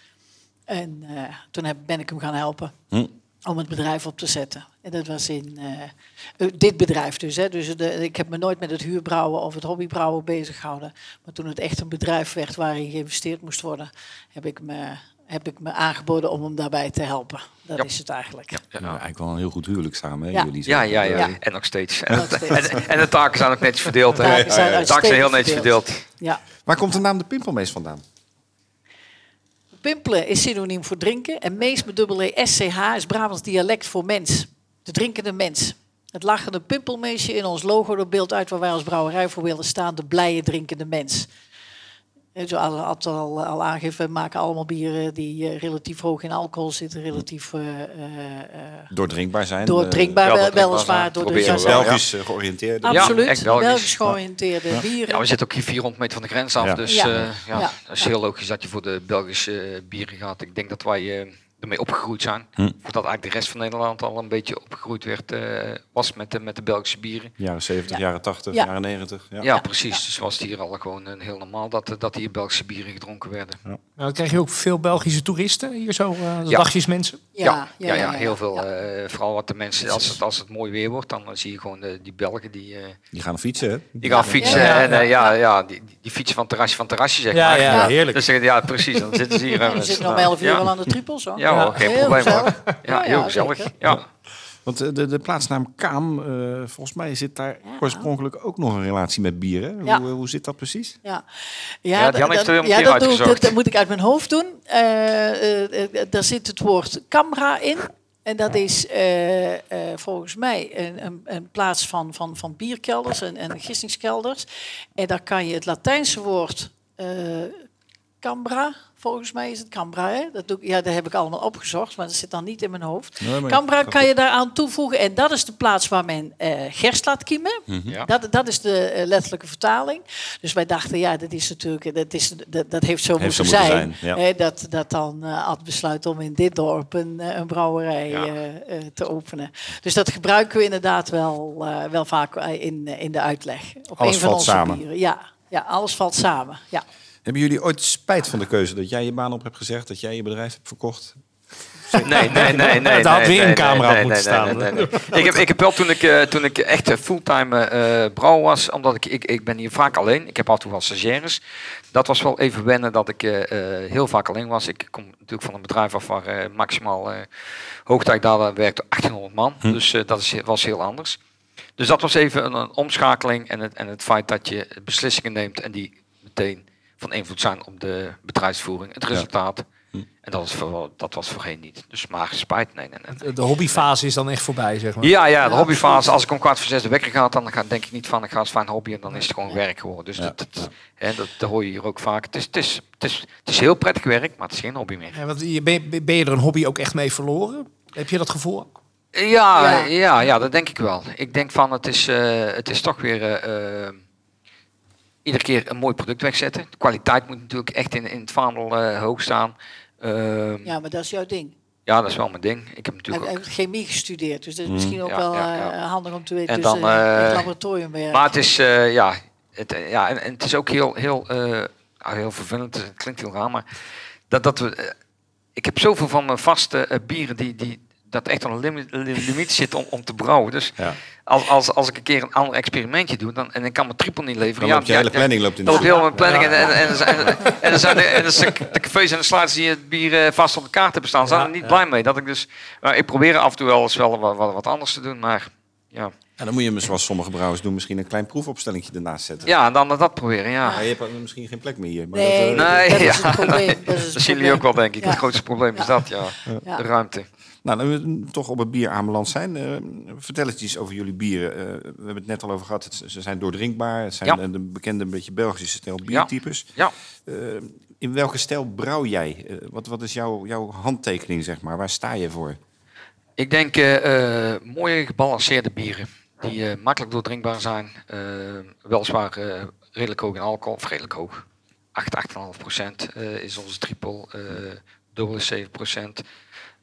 Speaker 3: En toen heb, ben ik hem gaan helpen
Speaker 1: Hm.
Speaker 3: Om het bedrijf op te zetten. En dat was in eh, eh, dit bedrijf dus. Hè. dus de, ik heb me nooit met het huurbrouwen of het hobbybrouwen bezig gehouden. Maar toen het echt een bedrijf werd waarin geïnvesteerd moest worden, heb ik me heb ik me aangeboden om hem daarbij te helpen. Dat
Speaker 5: Ja.
Speaker 3: is het eigenlijk.
Speaker 5: Ja,
Speaker 1: Nou, eigenlijk wel een heel goed huwelijk samen, hè,
Speaker 3: Ja.
Speaker 1: jullie.
Speaker 5: ja, ja, ja.
Speaker 3: Ja.
Speaker 5: En nog steeds. En,
Speaker 3: Nog steeds.
Speaker 5: en, en de taken zijn ook netjes verdeeld. hè.
Speaker 3: De taken zijn
Speaker 5: De taken zijn heel netjes verdeeld.
Speaker 3: Ja.
Speaker 1: Waar komt de naam de Pimpelmees vandaan?
Speaker 3: Pimpelen is synoniem voor drinken. En mees met dubbel E SCH is Brabants dialect voor mens. De drinkende mens. Het lachende pimpelmeesje in ons logo dat beeld uit waar wij als brouwerij voor willen staan. De blije drinkende mens. Zoals al, al, al aangegeven, we maken allemaal bieren die eh, relatief hoog in alcohol zitten. Relatief eh, eh, eh,
Speaker 1: Doordrinkbaar zijn.
Speaker 3: doordrinkbaar,
Speaker 5: wel
Speaker 3: wel-
Speaker 5: doordrinkbaar
Speaker 3: weliswaar.
Speaker 5: zijn.
Speaker 3: Door
Speaker 5: wel,
Speaker 1: Belgisch georiënteerd.
Speaker 5: Ja,
Speaker 3: Absoluut,
Speaker 5: echt Belgisch.
Speaker 3: Belgisch georiënteerde bieren.
Speaker 5: Ja, we zitten ook hier 400 meter van de grens af.
Speaker 1: Ja.
Speaker 5: Dus
Speaker 3: Ja.
Speaker 5: eh, ja,
Speaker 3: Ja.
Speaker 5: dat is heel logisch dat je voor de Belgische bieren gaat. Ik denk dat wij eh, ermee opgegroeid zijn.
Speaker 1: Hm.
Speaker 5: Voordat eigenlijk de rest van Nederland al een beetje opgegroeid werd, eh, was met de, met de Belgische bieren.
Speaker 1: Jaren 70,
Speaker 3: Ja.
Speaker 1: jaren 80,
Speaker 3: Ja.
Speaker 1: jaren 90. Ja.
Speaker 5: Ja, precies. Dus was het hier al gewoon een heel normaal dat, dat hier Belgische bieren gedronken werden.
Speaker 2: Nou, dan krijg je ook veel Belgische toeristen hier zo, eh
Speaker 5: Ja.
Speaker 2: dagjesmensen.
Speaker 5: Ja, ja, ja, heel veel.
Speaker 3: ja.
Speaker 5: eh, vooral wat de mensen, als het, als het mooi weer wordt, dan eh, zie je gewoon de, die Belgen die, eh,
Speaker 1: Die gaan fietsen, hè?
Speaker 5: die gaan fietsen.
Speaker 2: Ja, ja,
Speaker 5: en eh,
Speaker 2: ja.
Speaker 5: ja, die, die- fietsen van terrasje van terrasje, zeg
Speaker 2: Ja,
Speaker 5: maar.
Speaker 2: ja, heerlijk.
Speaker 5: Dus zeggen, ja, precies. Dan zitten ze hier. en
Speaker 3: Je
Speaker 5: met
Speaker 3: zit
Speaker 5: z'n
Speaker 3: nog. 11 uur
Speaker 5: ja.
Speaker 3: wel aan de trippels hoor.
Speaker 5: Ja, hoor, geen
Speaker 3: Heel
Speaker 5: probleem hoor.
Speaker 3: gezellig.
Speaker 5: Ja,
Speaker 3: Ja,
Speaker 5: heel
Speaker 3: ja,
Speaker 5: gezellig. Ja.
Speaker 1: Want eh, de, de plaatsnaam Kaam, eh, volgens mij zit daar oorspronkelijk ook nog een relatie met bieren.
Speaker 3: Ja.
Speaker 1: Hoe, hoe zit dat precies?
Speaker 3: Ja,
Speaker 5: Ja,
Speaker 3: ja,
Speaker 5: Jan
Speaker 3: dat-
Speaker 5: heeft er
Speaker 3: dat-
Speaker 5: een
Speaker 3: ja,
Speaker 5: keer
Speaker 3: dat, doe ik,
Speaker 5: uitgezocht.
Speaker 3: dat, dat moet ik uit mijn hoofd doen. Eh, eh, eh, daar zit het woord Camra in. En dat is eh, eh, volgens mij een, een, een plaats van, van, van bierkelders en, en gistingskelders. En daar kan je het Latijnse woord eh, Cambra, volgens mij is het Cambra. Hè? Dat, doe, ik- ja, dat heb ik allemaal opgezocht, maar dat zit dan niet in mijn hoofd.
Speaker 1: Nee,
Speaker 3: kan je daaraan toevoegen. En dat is de plaats waar men eh, gerst laat kiemen.
Speaker 5: Ja.
Speaker 3: Dat, dat is de eh, letterlijke vertaling. Dus wij dachten, ja, dat is natuurlijk, dat, is, dat, dat heeft zo
Speaker 1: Heeft zo
Speaker 3: moeten
Speaker 1: moeten
Speaker 3: zijn.
Speaker 1: zijn, ja.
Speaker 3: hè, dat, dat dan eh Ad besluit om in dit dorp een, eh, een brouwerij
Speaker 1: Ja.
Speaker 3: eh, eh, te openen. Dus dat gebruiken we inderdaad wel, eh, wel vaak eh, in, eh, in de uitleg. Op
Speaker 1: Alles
Speaker 3: een van
Speaker 1: valt
Speaker 3: onze
Speaker 1: samen.
Speaker 3: bieren. Ja, ja, alles valt samen. Ja.
Speaker 1: Hebben jullie ooit spijt van de keuze dat jij je baan op hebt gezegd, dat jij je bedrijf hebt verkocht?
Speaker 5: Nee, nee, nee, nee.
Speaker 2: Het had weer een camera
Speaker 5: nee,
Speaker 2: op moeten staan.
Speaker 5: nee, nee, nee. Ik, heb, ik heb wel toen ik, eh, toen ik echt eh, fulltime eh brouwer was, omdat ik, ik, ik ben hier vaak alleen. Ik heb af en toe wel stagiaires. Dat was wel even wennen dat ik eh, eh, heel vaak alleen was. Ik kom natuurlijk van een bedrijf af waar eh, maximaal eh hoogtijd daar werkte 1800 man. Dus eh, dat is, was heel anders. Dus dat was even een, een omschakeling en het, en het feit dat je beslissingen neemt en die meteen van invloed zijn op de bedrijfsvoering, het resultaat. En dat was, voor, dat was voorheen niet. Dus maar spijt, nee, nee, nee.
Speaker 2: De, de hobbyfase is dan echt voorbij, zeg maar.
Speaker 5: Ja, ja, de
Speaker 3: Ja,
Speaker 5: hobbyfase.
Speaker 3: absoluut.
Speaker 5: Als ik om kwart voor zes de wekker ga, dan ga, denk ik niet van ik ga eens fijn hobby en dan is het gewoon werk geworden. Dus
Speaker 1: Ja.
Speaker 5: dat, dat, hè, dat, dat hoor je hier ook vaak. Het is, het, is, het, is, het is heel prettig werk, maar het is geen hobby meer.
Speaker 2: Ja, want je, ben, je- ben je er een hobby ook echt mee verloren? Heb je dat gevoel?
Speaker 5: Ja.
Speaker 3: ja.
Speaker 5: Ja, dat denk ik wel. Ik denk van het is, eh, het is toch weer eh, eh, iedere keer een mooi product wegzetten. De kwaliteit moet natuurlijk echt in, in het vaandel eh, hoog staan. Ehm, ja.
Speaker 3: ja, maar dat is jouw ding.
Speaker 5: dat is wel mijn ding. Ik heb natuurlijk ook
Speaker 3: chemie gestudeerd, dus dat is misschien ook
Speaker 5: Ja,
Speaker 3: wel
Speaker 5: ja, ja.
Speaker 3: eh, handig om te weten.
Speaker 5: En
Speaker 3: dus,
Speaker 5: dan,
Speaker 3: eh, in het laboratorium werken.
Speaker 5: Maar het is, eh, ja, het, ja en, en het is ook heel, heel, eh, ah, heel vervelend. Het klinkt heel raar, maar dat, dat we, ik heb zoveel van mijn vaste bieren die, die dat echt aan een limiet, limiet zit om, om te brouwen. Dus
Speaker 1: Ja.
Speaker 5: als, als, als ik een keer een ander experimentje doe, dan, en ik kan mijn triple niet leveren.
Speaker 1: Dan loopt je hele planning loopt in de
Speaker 5: Dan loopt heel mijn planning. En, en, en, en, en, en dan zijn de, en dan zijn de cafés en de sluiters die het bier eh, vast op de kaart hebben staan, zijn er niet blij mee. Dat ik dus, maar ik probeer af en toe wel eens wel wat, wat, wat anders te doen, maar ja.
Speaker 1: En dan moet je, zoals sommige brouwers doen, misschien een klein proefopstellingje ernaast zetten.
Speaker 5: Ja, dan dat proberen, ja.
Speaker 1: Maar je hebt misschien geen plek meer hier. Maar
Speaker 3: Nee,
Speaker 1: dat, eh,
Speaker 5: Nee,
Speaker 3: dat is
Speaker 5: ja,
Speaker 3: het probleem.
Speaker 5: nee.
Speaker 3: Dat, is het
Speaker 5: Dat zien jullie ook wel, denk ik.
Speaker 3: Ja.
Speaker 5: Het grootste probleem is dat, ja.
Speaker 3: Ja.
Speaker 5: De ruimte.
Speaker 1: Nou, dan we toch op het bier aanbeland zijn. eh, vertel eens iets over jullie bieren. Eh, we hebben het net al over gehad. Het, ze zijn doordrinkbaar. Het zijn
Speaker 5: Ja.
Speaker 1: de bekende een beetje Belgische stijl biertypes.
Speaker 5: Ja.
Speaker 1: Eh, in welke stijl brouw jij? Wat, wat is jouw, jouw handtekening, zeg maar? Waar sta je voor?
Speaker 5: Ik denk mooie gebalanceerde bieren. Die makkelijk doordrinkbaar zijn. weliswaar redelijk hoog in alcohol. Of redelijk hoog. 8, 8,5 procent is onze triple. dubbel is 7 procent.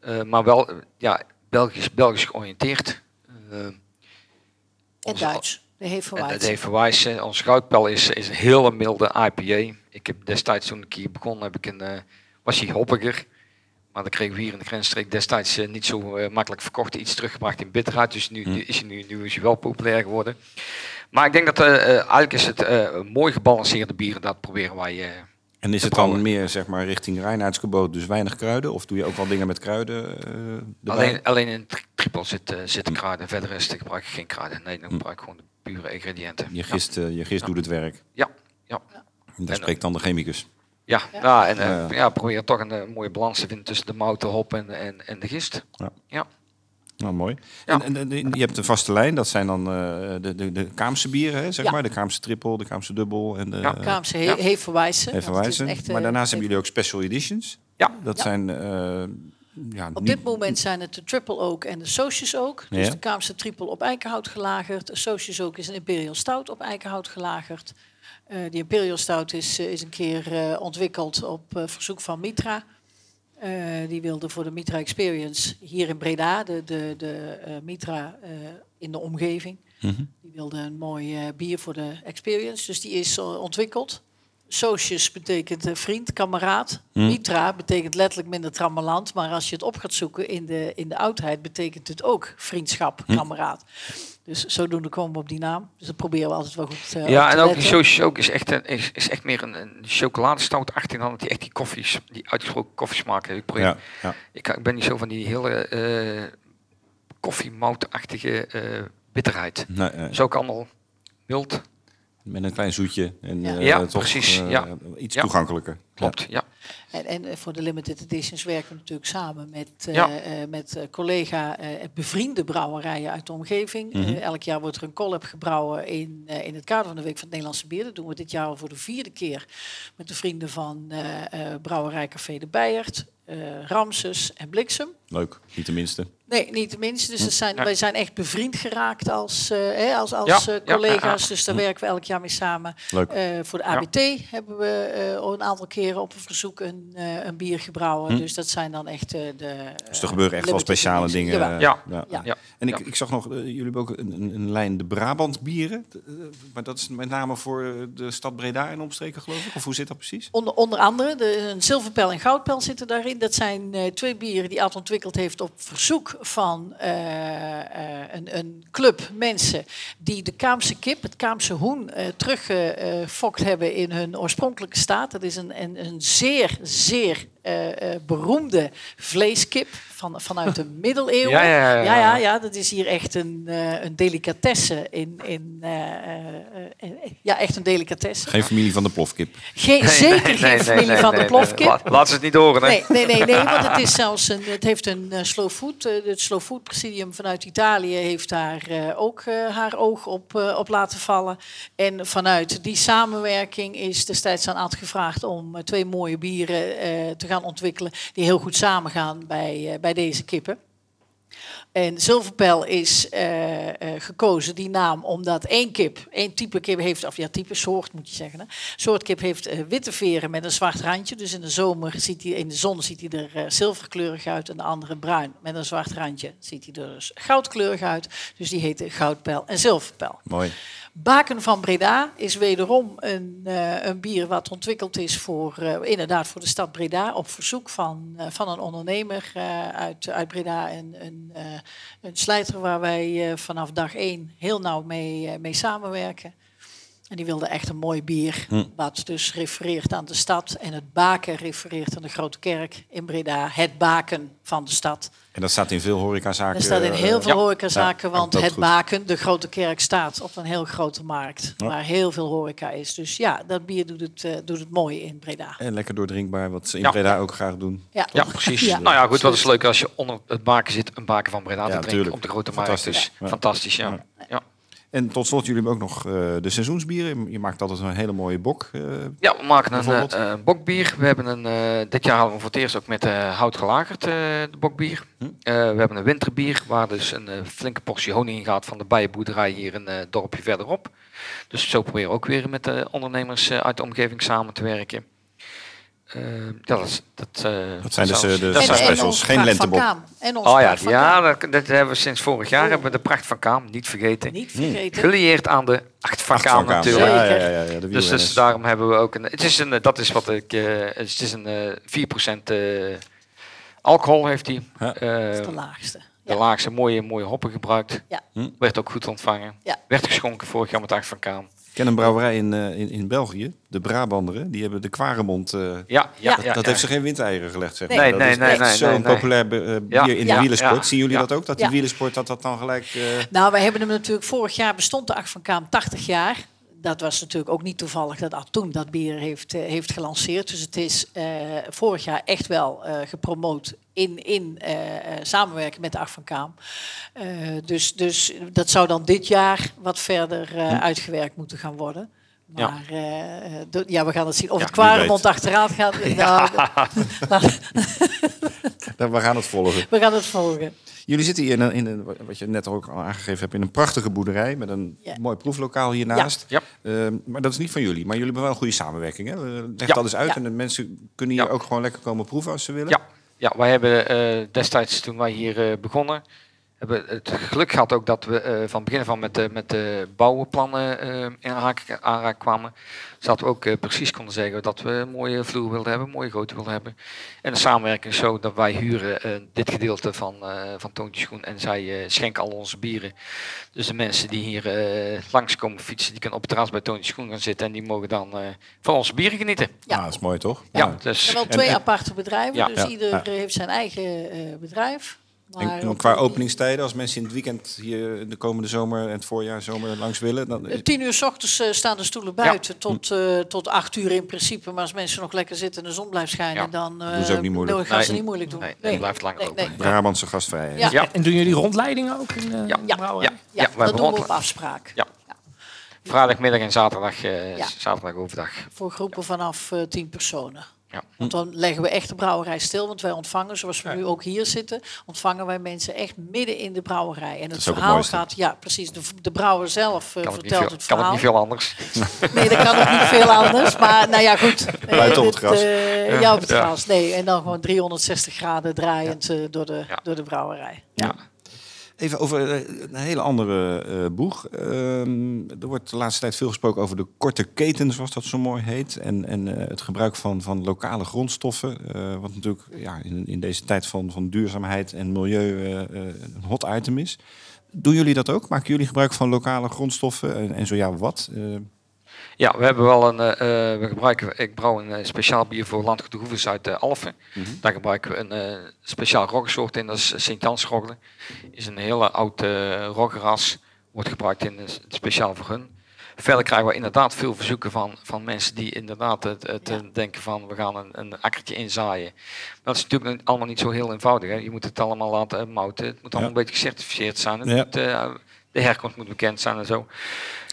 Speaker 5: Eh, maar wel eh, ja, Belgisch, Belgisch georiënteerd. Eh,
Speaker 3: En Duits. De heeft
Speaker 5: En
Speaker 3: verwijt.
Speaker 5: het heeft verwijzen. Onze goudpel is, is een hele milde IPA. Ik heb destijds toen ik hier begon, heb ik een, was hij hoppiger. Maar dan kregen we hier in de grensstreek destijds niet zo eh, makkelijk verkocht. Iets teruggebracht in bitterheid. Dus nu, nu is hij nu, nu is hij wel populair geworden. Maar ik denk dat eigenlijk is het eh, een mooi gebalanceerde bieren. Dat proberen wij
Speaker 1: En is het dan meer zeg maar richting Reinhardtsgebod, dus weinig kruiden? Of doe je ook wel dingen met kruiden eh?
Speaker 5: Alleen, alleen in tri- triple zit, eh, zitten kruiden. Verder is het gebruik ik geen kruiden. Nee, dan gebruik ik gewoon de pure ingrediënten.
Speaker 1: Je gist, eh, je gist doet het werk.
Speaker 5: Ja, ja.
Speaker 1: En daar
Speaker 5: En,
Speaker 1: spreekt dan de chemicus.
Speaker 5: Ja, ja. en eh,
Speaker 1: Ja,
Speaker 5: probeer toch een eh, mooie balans te vinden tussen de mout, de hop en, en, en de gist.
Speaker 1: Ja.
Speaker 5: Ja.
Speaker 1: Nou, mooi.
Speaker 5: Ja.
Speaker 1: En, en, en je hebt de vaste lijn, dat zijn dan eh, de, de, de Kaamse bieren, hè, zeg
Speaker 3: Ja.
Speaker 1: maar. De Kaamse triple, de Kaamse dubbel en de
Speaker 5: Ja.
Speaker 3: Kaamse he. Heverwijzen. echt, eh,
Speaker 1: Maar daarnaast hebben jullie ook special editions.
Speaker 5: Ja.
Speaker 1: Dat
Speaker 3: Ja.
Speaker 1: zijn... eh, ja,
Speaker 3: Op dit moment zijn het de Triple Oak en de Socius Oak. Dus
Speaker 1: Ja.
Speaker 3: de Kaamse triple op eikenhout gelagerd. De Socius Oak is een Imperial Stout op eikenhout gelagerd. Eh, die Imperial Stout is, is een keer eh, ontwikkeld op eh, verzoek van Mitra. Eh, die wilde voor de Mitra Experience hier in Breda, de, de, de eh, Mitra eh, in de omgeving.
Speaker 1: Mhm.
Speaker 3: Die wilde een mooi bier voor de Experience. Dus die is ontwikkeld. Socius betekent vriend, kameraad.
Speaker 1: Mhm.
Speaker 3: Mitra betekent letterlijk minder trammeland. Maar als je het op gaat zoeken in de, in de oudheid, betekent het ook vriendschap,
Speaker 1: Mhm.
Speaker 3: kameraad. Dus zodoende komen we op die naam. Dus dat proberen we altijd wel goed eh,
Speaker 5: Ja, en ook die ook is echt, een, is, is echt meer een, een chocoladestout-achtig dan dat die echt die koffies, die uitgesproken koffiesmaak heeft. Ik, probeer-
Speaker 1: Ja, ja.
Speaker 5: ik, ik ben niet zo van die hele eh koffiemoutachtige eh bitterheid.
Speaker 1: Nee, eh,
Speaker 5: is ook allemaal mild,
Speaker 1: met een klein zoetje. En,
Speaker 3: Ja.
Speaker 1: eh,
Speaker 5: Ja,
Speaker 1: toch,
Speaker 5: precies,
Speaker 1: eh,
Speaker 5: ja.
Speaker 1: Iets
Speaker 5: Ja.
Speaker 1: toegankelijker.
Speaker 5: klopt. Ja.
Speaker 3: En, en eh, voor de limited editions werken we natuurlijk samen met, eh, eh, met eh, collega eh, bevriende brouwerijen uit de omgeving. Eh, elk jaar wordt er een collab gebrouwen in, eh, in het kader van de Week van het Nederlandse Bier. Dat doen we dit jaar al voor de vierde keer met de vrienden van eh, eh, Brouwerij Café de Bijert, eh, Ramses en Bliksem.
Speaker 1: Leuk, niet de minste.
Speaker 3: Nee, niet de minste. Dus dat zijn,
Speaker 5: Ja.
Speaker 3: wij zijn echt bevriend geraakt als, eh, hè, als, als
Speaker 5: Ja,
Speaker 3: eh,
Speaker 5: ja,
Speaker 3: collega's.
Speaker 5: ja,
Speaker 3: Dus daar werken we elk jaar mee samen.
Speaker 1: Leuk.
Speaker 3: Eh, voor de
Speaker 5: Ja.
Speaker 3: ABT hebben we eh, een aantal keren op een verzoek een, eh, een bier gebrouwen.
Speaker 1: Hm.
Speaker 3: Dus dat zijn dan echt eh, de.
Speaker 1: Dus er gebeuren echt wel speciale dingen.
Speaker 5: Ja.
Speaker 1: ja.
Speaker 3: Ja.
Speaker 5: Ja.
Speaker 1: En ik, ik zag nog, jullie hebben ook een, een, een lijn de Brabant bieren. Maar dat is met name voor de stad Breda en omstreken, geloof ik. Of hoe zit dat precies?
Speaker 3: Onder, onder andere, de, een zilverpijl en goudpijl zitten daarin. Dat zijn eh, twee bieren die Ad ontwikkeld heeft op verzoek van eh, eh, een, een club mensen die de Kaamse kip, het Kaamse hoen, eh teruggefokt hebben in hun oorspronkelijke staat. Dat is een, een, een zeer, zeer eh, eh, beroemde vleeskip van, vanuit de middeleeuwen.
Speaker 5: Ja, ja, ja, ja.
Speaker 3: ja, ja, ja, dat is hier echt een, eh, een delicatesse. In, in, eh, eh, eh, ja, echt een delicatesse.
Speaker 1: Geen familie van de plofkip.
Speaker 3: Geen,
Speaker 5: Nee,
Speaker 3: zeker
Speaker 5: nee,
Speaker 3: geen
Speaker 5: nee,
Speaker 3: familie
Speaker 5: nee,
Speaker 3: van
Speaker 5: nee,
Speaker 3: de
Speaker 5: nee.
Speaker 3: plofkip.
Speaker 5: Laat, ze het niet horen. Hè?
Speaker 3: Nee, nee, nee, nee, want het is zelfs een, het heeft een slow food. het slow food presidium vanuit Italië heeft daar eh, ook eh, haar oog op, eh, op laten vallen. En vanuit die samenwerking is destijds aan Ad gevraagd om twee mooie bieren eh, te gaan ontwikkelen die heel goed samengaan bij, eh, bij deze kippen. En zilverpijl is eh, eh, gekozen, die naam, omdat één kip, één type kip heeft, of ja, type soort moet je zeggen. Hè. Soort kip heeft witte veren met een zwart randje. Dus in de zomer ziet hij, in de zon ziet hij er zilverkleurig uit en de andere bruin met een zwart randje. Ziet hij er dus goudkleurig uit. Dus die heten goudpijl en zilverpijl.
Speaker 1: Mooi.
Speaker 3: Baken van Breda is wederom een, eh, een bier wat ontwikkeld is voor, eh, inderdaad voor de stad Breda op verzoek van, eh, van een ondernemer uit, uit Breda. Een, een, een slijter waar wij vanaf dag één heel nauw mee, mee samenwerken. En die wilde echt een mooi bier,
Speaker 1: Hm.
Speaker 3: wat dus refereert aan de stad. En het baken refereert aan de grote kerk in Breda. Het baken van de stad.
Speaker 1: En dat staat in veel horecazaken.
Speaker 3: Er staat in heel veel
Speaker 1: eh,
Speaker 3: horecazaken,
Speaker 1: ja,
Speaker 3: want
Speaker 1: dat
Speaker 3: het
Speaker 1: goed.
Speaker 3: baken, de grote kerk, staat op een heel grote markt.
Speaker 1: Ja.
Speaker 3: Waar heel veel horeca is. Dus ja, dat bier doet het, eh, doet het mooi in Breda.
Speaker 1: En lekker doordrinkbaar, wat ze in
Speaker 5: Ja.
Speaker 1: Breda ook graag doen.
Speaker 3: Ja,
Speaker 5: Ja, precies.
Speaker 3: Ja.
Speaker 5: Nou ja, goed, wat is leuk als je onder het baken zit, een baken van Breda
Speaker 1: Ja,
Speaker 5: te drinken op de grote markt.
Speaker 1: Fantastisch. Ja.
Speaker 5: fantastisch, ja.
Speaker 1: En tot slot, jullie hebben ook nog eh, de seizoensbieren. Je maakt altijd een hele mooie bok. eh,
Speaker 5: Ja, we maken een eh, eh, bokbier. We hebben een, dit jaar hadden we voor het eerst ook met hout gelagerd, de bokbier.
Speaker 1: Hm.
Speaker 5: We hebben een winterbier waar dus een flinke portie honing in gaat van de bijenboerderij hier een eh, dorpje verderop. Dus zo proberen we ook weer met de ondernemers uit de omgeving samen te werken. Eh, ja, dat, is- dat, eh,
Speaker 1: Dat zijn dus, eh, de specials,
Speaker 3: onze
Speaker 1: geen lentebok.
Speaker 3: Kaam. En onze
Speaker 5: Oh ja, ja dat, dat hebben we sinds vorig jaar. Hebben we de pracht van Kaam, niet vergeten.
Speaker 3: Niet vergeten.
Speaker 5: Gelieerd aan de acht van
Speaker 1: acht
Speaker 5: Kaam
Speaker 1: van Kaam.
Speaker 5: natuurlijk.
Speaker 1: Ja, ja, ja, de
Speaker 5: Dus, dus daarom hebben we ook een. Het is een. Dat is wat ik. eh, het is een eh 4% eh, alcohol heeft hij.
Speaker 1: Ja.
Speaker 3: Dat
Speaker 5: Eh,
Speaker 3: is de laagste.
Speaker 5: de
Speaker 3: Ja.
Speaker 5: laagste mooie, mooie hoppen gebruikt.
Speaker 3: Ja.
Speaker 1: Hm.
Speaker 5: Werd ook goed ontvangen.
Speaker 3: Ja.
Speaker 5: Werd geschonken vorig jaar met acht van Kaam.
Speaker 1: Ken een brouwerij in, eh, in, in België, de Brabanderen. Die hebben de Kwaremond... eh,
Speaker 5: Ja, ja,
Speaker 3: Ja.
Speaker 5: ja.
Speaker 1: dat
Speaker 5: ja.
Speaker 1: heeft ze geen windeieren gelegd, zeg
Speaker 3: Nee.
Speaker 1: maar.
Speaker 5: Nee,
Speaker 1: dat
Speaker 5: nee,
Speaker 1: is
Speaker 5: nee,
Speaker 1: echt zo'n populair eh, bier
Speaker 5: Ja.
Speaker 1: in de
Speaker 3: Ja.
Speaker 1: wielersport.
Speaker 5: Ja.
Speaker 1: Zien jullie
Speaker 5: Ja.
Speaker 1: dat ook? Dat die
Speaker 3: Ja.
Speaker 1: wielersport dat dat dan gelijk... eh,
Speaker 3: Nou, wij hebben hem natuurlijk vorig jaar bestond de Acht van Kaam 80 jaar. Dat was natuurlijk ook niet toevallig dat Ad toen dat bier heeft, eh, heeft gelanceerd. Dus het is eh, vorig jaar echt wel eh, gepromoot in, in samenwerking met de Acht van Kaam. Dus, dus dat zou dan dit jaar wat verder uitgewerkt moeten gaan worden.
Speaker 5: Ja.
Speaker 3: Maar do- ja, we gaan het zien. Of
Speaker 5: Ja,
Speaker 3: het Kwaremond
Speaker 1: weet.
Speaker 3: achteraan gaat. Nou,
Speaker 1: nou, we gaan het volgen.
Speaker 3: we gaan het volgen.
Speaker 1: Jullie zitten hier in, een, in een, wat je net ook al aangegeven hebt, in een prachtige boerderij met een
Speaker 3: Ja.
Speaker 1: mooi proeflokaal hiernaast.
Speaker 5: Ja.
Speaker 1: Ehm, maar dat is niet van jullie. Maar jullie hebben wel een goede samenwerking. Hè? Eh, Leg
Speaker 5: Ja.
Speaker 1: dat eens uit
Speaker 3: Ja.
Speaker 1: en de mensen kunnen hier
Speaker 5: Ja.
Speaker 1: ook gewoon lekker komen proeven als ze willen.
Speaker 5: Ja, ja wij hebben eh, destijds toen wij hier eh, begonnen, hebben het geluk gehad ook dat we eh, van begin af aan met, de met de bouwplannen eh, in aanraking, aanraking kwamen. Zodat we ook eh, precies konden zeggen dat we een mooie vloer wilden hebben, een mooie grootte wilden hebben. En de samenwerking is zo dat wij huren dit gedeelte van, eh van Toontje Schoen en zij eh, schenken al onze bieren. Dus de mensen die hier eh langskomen fietsen, die kunnen op het terras bij Toontje Schoen gaan zitten en die mogen dan eh, van onze bieren genieten.
Speaker 3: Ja.
Speaker 1: Ah, dat is mooi toch?
Speaker 5: Ja, dus
Speaker 3: En wel twee
Speaker 1: en-
Speaker 3: aparte bedrijven,
Speaker 5: Ja.
Speaker 3: dus
Speaker 1: Ja.
Speaker 3: ieder
Speaker 1: Ja.
Speaker 3: heeft zijn eigen eh, bedrijf.
Speaker 1: En,
Speaker 3: Maar
Speaker 1: en
Speaker 3: op
Speaker 1: qua
Speaker 3: de-
Speaker 1: openingstijden, als mensen in het weekend hier de komende zomer en het voorjaar zomer langs willen, dan
Speaker 3: Eh, Tien uur s ochtends eh, staan de stoelen buiten tot, eh, tot acht uur in principe. Maar als mensen nog lekker zitten en de zon blijft schijnen,
Speaker 5: Ja.
Speaker 3: dan eh,
Speaker 1: Doen ze ook niet moeilijk.
Speaker 3: dan gaan ze
Speaker 5: Nee.
Speaker 3: niet moeilijk doen.
Speaker 5: Nee, dan blijft
Speaker 3: nee,
Speaker 5: open.
Speaker 3: nee.
Speaker 1: Brabantse gastvrijheid.
Speaker 3: Ja.
Speaker 5: Ja.
Speaker 2: En doen jullie rondleidingen ook in de
Speaker 5: Ja.
Speaker 3: Ja.
Speaker 2: brouwerij?
Speaker 3: Ja, dat doen we op afspraak.
Speaker 5: Ja. vrijdagmiddag en zaterdag, eh,
Speaker 3: Ja.
Speaker 5: zaterdag overdag.
Speaker 3: Voor groepen vanaf eh, tien personen.
Speaker 5: Ja.
Speaker 3: Want dan leggen we echt de brouwerij stil. Want wij ontvangen, zoals we nu ook hier zitten, ontvangen wij mensen echt midden in de brouwerij. En het
Speaker 1: het
Speaker 3: verhaal gaat, ja precies, de, de brouwer zelf eh,
Speaker 5: Kan het, niet
Speaker 3: vertelt
Speaker 5: veel,
Speaker 3: het
Speaker 5: kan
Speaker 3: verhaal.
Speaker 5: het niet veel anders.
Speaker 3: Nee, dat kan ook niet veel anders. Maar nou ja, goed. Eh,
Speaker 1: Buiten op het gras.
Speaker 3: eh, ja, op het
Speaker 5: Ja.
Speaker 3: gras. Nee, en dan gewoon 360 graden draaiend eh, door, de,
Speaker 5: Ja.
Speaker 3: door de brouwerij.
Speaker 5: Ja.
Speaker 1: Even over eh, een hele andere eh, boeg. Ehm, er wordt de laatste tijd veel gesproken over de korte keten, zoals dat zo mooi heet. En, en eh, het gebruik van, van lokale grondstoffen. wat natuurlijk ja, in, in deze tijd van, van duurzaamheid en milieu een hot item is. Doen jullie dat ook? Maken jullie gebruik van lokale grondstoffen? En, en zo ja, wat?
Speaker 5: Ja, we hebben wel een. eh, eh, we gebruiken, ik brouw een eh, speciaal bier voor landgoed de Hoeves uit eh, Alphen. Daar gebruiken we een eh, speciaal roggensoort in, dat is Sint-Jans-roggelen. Is een hele oud uh, roggenras, wordt gebruikt in speciaal voor hun. Verder krijgen we inderdaad veel verzoeken van, van mensen die inderdaad het, het
Speaker 3: Ja.
Speaker 5: denken van we gaan een, een akkertje inzaaien. Dat is natuurlijk allemaal niet zo heel eenvoudig. Hè. Je moet het allemaal laten mouten. Het moet allemaal
Speaker 1: Ja.
Speaker 5: een beetje gecertificeerd zijn. Het
Speaker 1: Ja.
Speaker 5: moet, de herkomst moet bekend zijn en zo.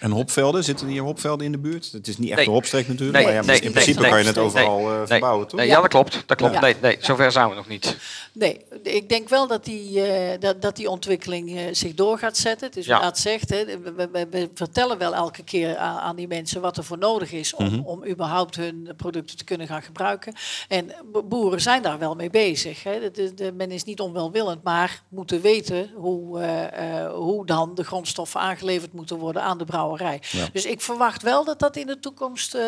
Speaker 1: en hopvelden? Zitten hier hopvelden in de buurt? Het is niet echt
Speaker 5: Nee.
Speaker 1: een hopstreek natuurlijk.
Speaker 5: Nee,
Speaker 1: maar ja,
Speaker 5: nee,
Speaker 1: in principe
Speaker 5: nee,
Speaker 1: kan je het overal eh, verbouwen, toch?
Speaker 5: nee,
Speaker 3: Ja.
Speaker 5: dat klopt. Dat klopt.
Speaker 3: Ja.
Speaker 5: Nee, nee, zover zijn we nog niet.
Speaker 3: Nee, ik denk wel dat die, eh, dat, dat die ontwikkeling eh, zich door gaat zetten. Het is
Speaker 5: Ja.
Speaker 3: wat zegt, hè, we, we- we- we vertellen wel elke keer aan, aan die mensen wat er voor nodig is om,
Speaker 1: Mhm.
Speaker 3: om überhaupt hun producten te kunnen gaan gebruiken. En bo- boeren zijn daar wel mee bezig. Hè. De, de, de- men is niet onwelwillend, maar moeten weten hoe, eh, eh, hoe dan de grondstoffen aangeleverd moeten worden aan de brouwerij.
Speaker 1: Ja.
Speaker 3: Dus ik verwacht wel dat dat in de toekomst
Speaker 5: ja,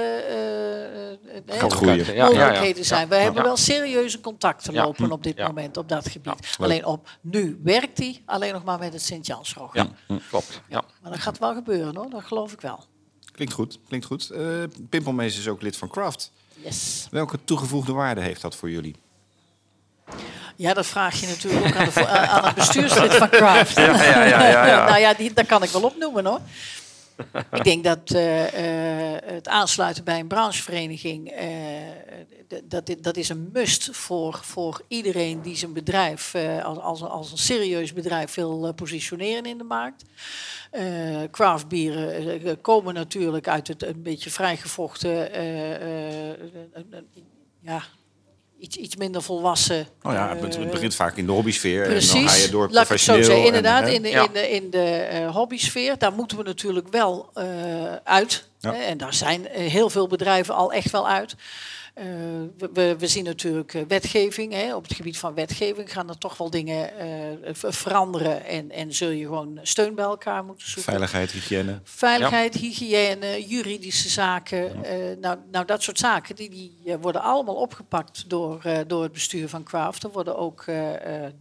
Speaker 5: ja.
Speaker 3: mogelijkheden zijn. We
Speaker 5: Ja.
Speaker 3: hebben
Speaker 5: Ja.
Speaker 3: wel serieuze contacten
Speaker 5: Ja.
Speaker 3: lopen op dit
Speaker 5: Ja.
Speaker 3: moment op dat gebied. Alleen op nu werkt die alleen nog maar met het Sint-Jansrog.
Speaker 5: Ja, klopt. Ja.
Speaker 3: Maar dat gaat wel gebeuren hoor, dat geloof ik wel.
Speaker 1: Klinkt goed, klinkt goed. Eh Pimpelmees is ook lid van Craft.
Speaker 3: Yes.
Speaker 1: Welke toegevoegde waarde heeft dat voor jullie?
Speaker 3: Ja, dat vraag je natuurlijk ook aan, de, aan het bestuurslid van Craft.
Speaker 5: Ja, ja, ja, ja, ja.
Speaker 3: nou ja, die, dat kan ik wel opnoemen hoor. Ik denk dat eh, eh, het aansluiten bij een branchevereniging, d- dat, dat is een must voor, voor iedereen die zijn bedrijf als, als, een- als een serieus bedrijf wil positioneren in de markt. Craftbieren komen natuurlijk uit het een beetje vrijgevochten, ja, iets, iets minder volwassen.
Speaker 1: Oh ja, het, het
Speaker 3: eh,
Speaker 1: begint vaak in de hobbysfeer. En dan ga
Speaker 3: Precies,
Speaker 1: je door
Speaker 3: laat ik het zo
Speaker 1: professioneel.
Speaker 3: zeggen.
Speaker 1: en,
Speaker 3: Inderdaad, in de,
Speaker 5: Ja.
Speaker 3: in de, in de eh, hobbysfeer, daar moeten we natuurlijk wel eh, uit.
Speaker 1: Ja.
Speaker 3: En daar zijn eh, heel veel bedrijven al echt wel uit. Eh, we, we, zien natuurlijk eh, wetgeving. Hè. Op het gebied van wetgeving gaan er toch wel dingen ver- veranderen. En, en zul je gewoon steun bij elkaar moeten zoeken.
Speaker 1: Veiligheid, hygiëne.
Speaker 3: Veiligheid, hygiëne, juridische zaken. nou, nou, dat soort zaken die, die worden allemaal opgepakt door, door het bestuur van Craft. Er worden ook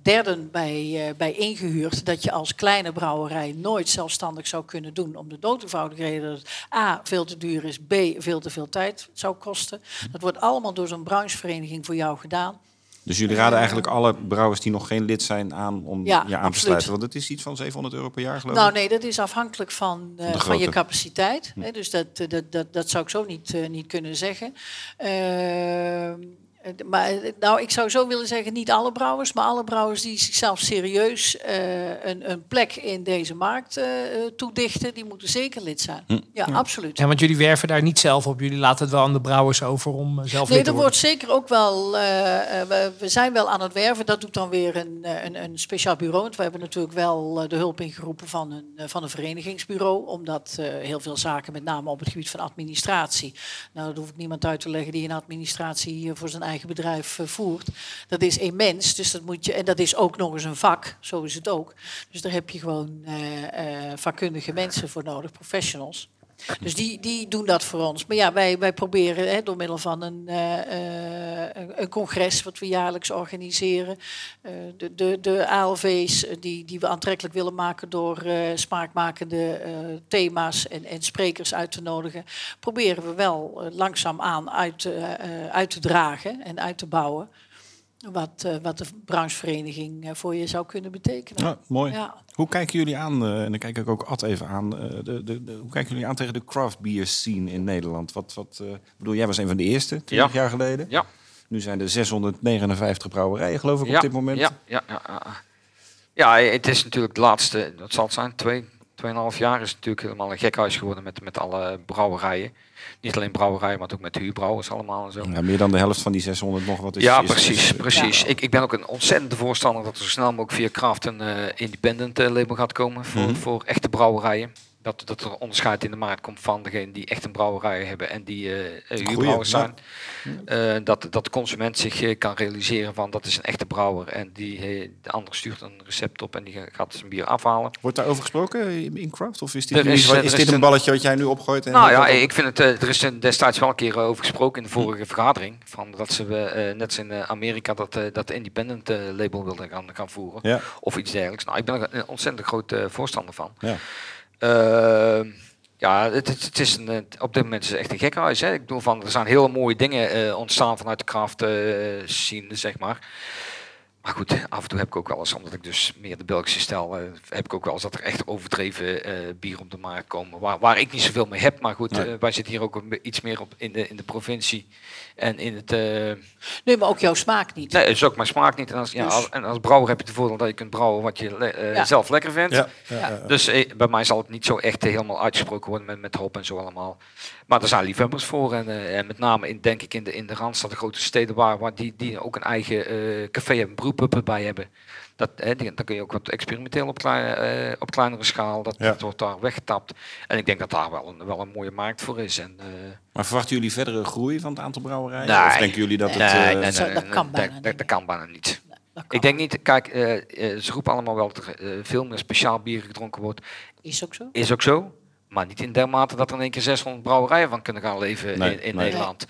Speaker 3: derden bij, bij ingehuurd. Dat je als kleine brouwerij nooit zelfstandig zou kunnen doen. Om de dood eenvoudige reden dat A, veel te duur is. B, veel te veel tijd zou kosten. Dat wordt allemaal door zo'n branchevereniging voor jou gedaan.
Speaker 1: Dus jullie raden eigenlijk alle brouwers die nog geen lid zijn aan om
Speaker 3: Ja,
Speaker 1: je aan te
Speaker 3: absoluut.
Speaker 1: sluiten. Want het is iets van 700 euro per jaar geloof
Speaker 3: Nou
Speaker 1: ik.
Speaker 3: nee, dat is afhankelijk van, eh, van je
Speaker 1: grootte.
Speaker 3: capaciteit. Hè, dus dat, eh, dat, dat, dat zou ik zo niet, eh, niet kunnen zeggen. Ehm, eh, maar eh, nou, ik zou zo willen zeggen, niet alle brouwers, maar alle brouwers die zichzelf serieus eh, een, een plek in deze markt eh, eh, toedichten, die moeten zeker lid zijn.
Speaker 1: Hm.
Speaker 3: Ja, absoluut.
Speaker 2: Ja, want jullie werven daar niet zelf op. Jullie laten het wel aan de brouwers over om eh, zelf
Speaker 3: Nee,
Speaker 2: lid te
Speaker 3: er
Speaker 2: worden.
Speaker 3: wordt zeker ook wel. eh, eh, we, we zijn wel aan het werven. Dat doet dan weer een, eh, een, een speciaal bureau. Want we hebben natuurlijk wel eh, de hulp ingeroepen van een, eh, van een verenigingsbureau. Omdat eh, heel veel zaken, met name op het gebied van administratie. Nou, dat hoef ik niemand uit te leggen die een administratie eh, voor zijn eigen bedrijf eh, voert. Dat is immens. Dus dat moet je. En dat is ook nog eens een vak. Zo is het ook. Dus daar heb je gewoon eh, eh, vakkundige mensen voor nodig, professionals. Dus die, die doen dat voor ons. Maar ja, wij, wij proberen hè, door middel van een, eh, eh, een- congres wat we jaarlijks organiseren, eh, de, de, de ALV's die, die we aantrekkelijk willen maken door smaakmakende thema's en, en sprekers uit te nodigen, proberen we wel langzaam aan uit, uit te dragen en uit te bouwen. Wat, eh, wat de branchevereniging eh, voor je zou kunnen betekenen.
Speaker 1: Ja, mooi.
Speaker 3: Ja.
Speaker 1: Hoe kijken jullie aan, eh, en dan kijk ik ook Ad even aan, eh, de, de, de- hoe kijken jullie aan tegen de craft beer scene in Nederland? Wat, wat, eh, ik bedoel, jij was een van de eerste, 20
Speaker 5: Ja.
Speaker 1: jaar geleden.
Speaker 5: Ja.
Speaker 1: Nu zijn er 659 brouwerijen, geloof ik,
Speaker 5: ja,
Speaker 1: op dit moment.
Speaker 5: Ja, ja, ja, ja. ja, het is natuurlijk de laatste, dat zal het zijn, twee, tweeënhalf jaar is het natuurlijk helemaal een gekhuis geworden met, met alle brouwerijen. Niet alleen brouwerijen, maar ook met huurbrouwers allemaal en zo.
Speaker 1: Ja, meer dan de helft van die 600 nog wat is.
Speaker 5: ja,
Speaker 1: is-
Speaker 5: precies.
Speaker 1: is-
Speaker 5: precies. Ik, ik ben ook een ontzettende voorstander dat er zo snel mogelijk via Craft een eh, independent eh, label gaat komen voor,
Speaker 1: Mhm.
Speaker 5: voor echte brouwerijen. Dat, dat er onderscheid in de markt komt van degene die echt een brouwerij hebben en die
Speaker 1: ja.
Speaker 5: zijn. Eh, dat, dat de consument zich kan realiseren van dat is een echte brouwer en die, de ander stuurt een recept op en die gaat zijn bier afhalen.
Speaker 1: Wordt daarover gesproken in craft? Of is dit,
Speaker 5: Er
Speaker 1: nu-
Speaker 5: is-
Speaker 1: is,
Speaker 5: er is
Speaker 1: dit een
Speaker 5: een-
Speaker 1: balletje wat jij nu opgooit? En
Speaker 5: Nou ja, ik vind het, er is destijds wel een keer over gesproken in de vorige vergadering. Van dat ze eh, net als in Amerika dat, dat independent label wilden gaan, gaan voeren.
Speaker 1: Ja,
Speaker 5: Of iets dergelijks. Nou, ik ben er een ontzettend groot voorstander van.
Speaker 1: ja.
Speaker 5: Ehm, ja, het, is eh, op dit moment is het echt een gekhuis. Hè. Ik bedoel, van, er zijn hele mooie dingen eh, ontstaan vanuit de craft eh, scene, zeg maar. Maar goed, af en toe heb ik ook wel eens, omdat ik dus meer de Belgische stijl, eh, heb ik ook wel eens dat er echt overdreven eh, bier op de markt komen. Waar, waar ik niet zoveel mee heb. Maar goed,
Speaker 1: Nee.
Speaker 5: eh, wij zitten hier ook iets meer op in de, in de provincie. En in het. eh,
Speaker 3: Nee, maar ook jouw smaak niet.
Speaker 5: nee, het is ook mijn smaak niet. En als, ja,
Speaker 3: Dus-
Speaker 5: als, en als brouwer heb je het voordeel dat je kunt brouwen wat je le- eh,
Speaker 3: Ja.
Speaker 5: zelf lekker vindt.
Speaker 1: Ja.
Speaker 5: Dus bij mij zal het niet zo echt helemaal uitgesproken worden met, met hop en zo allemaal. Maar er zijn liefhebbers voor. En, eh, en met name in, denk ik in de, in de Randstad, de grote steden waar, waar die, die ook een eigen eh, café en brewpub bij hebben. Dat, hè, die, dan kun je ook wat experimenteel op, klein, eh, op kleinere schaal. Dat,
Speaker 1: Ja.
Speaker 5: dat wordt daar weggetapt. En ik denk dat daar wel een, wel een mooie markt voor is. En, eh,
Speaker 1: Maar verwachten jullie verdere groei van het aantal brouwerijen?
Speaker 5: Nee.
Speaker 1: Of denken jullie dat het...
Speaker 5: nee,
Speaker 1: eh,
Speaker 5: nee, nee,
Speaker 3: Zo,
Speaker 5: nee,
Speaker 3: dat kan bijna
Speaker 5: dat-
Speaker 3: niet
Speaker 5: dat
Speaker 3: meer.
Speaker 5: kan bijna niet. Ik denk niet, kijk, eh, eh, ze roepen allemaal wel dat er veel meer speciaal bier gedronken wordt.
Speaker 3: Is ook zo.
Speaker 5: Is ook zo. Maar niet in dermate dat er in één keer 600 brouwerijen van kunnen gaan leven
Speaker 1: Nee,
Speaker 5: in, in
Speaker 1: nee.
Speaker 5: Nederland.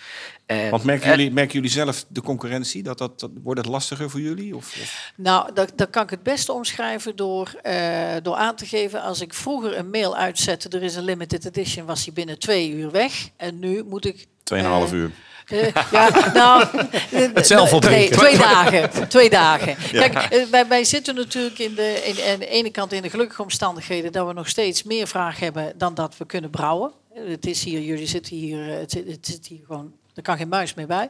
Speaker 5: En,
Speaker 1: Want merken
Speaker 5: en-
Speaker 1: jullie, merken jullie zelf de concurrentie? Dat, dat, dat, wordt het lastiger voor jullie? Of, of-
Speaker 3: Nou, dat, dat kan ik het beste omschrijven door, eh, door aan te geven. Als ik vroeger een mail uitzette, er is een limited edition, was die binnen twee uur weg. En nu moet ik.
Speaker 1: 2,5
Speaker 3: eh,
Speaker 1: uur.
Speaker 3: eh, ja, nou,
Speaker 2: Het zelf
Speaker 3: nee,
Speaker 2: opdrinken.
Speaker 3: twee dagen. Twee dagen. Kijk, eh, wij, wij zitten natuurlijk in de, in, aan de ene kant in de gelukkige omstandigheden dat we nog steeds meer vraag hebben dan dat we kunnen brouwen. Eh, Het is hier, jullie zitten hier, eh, het zit, het zit hier gewoon, er kan geen muis meer bij.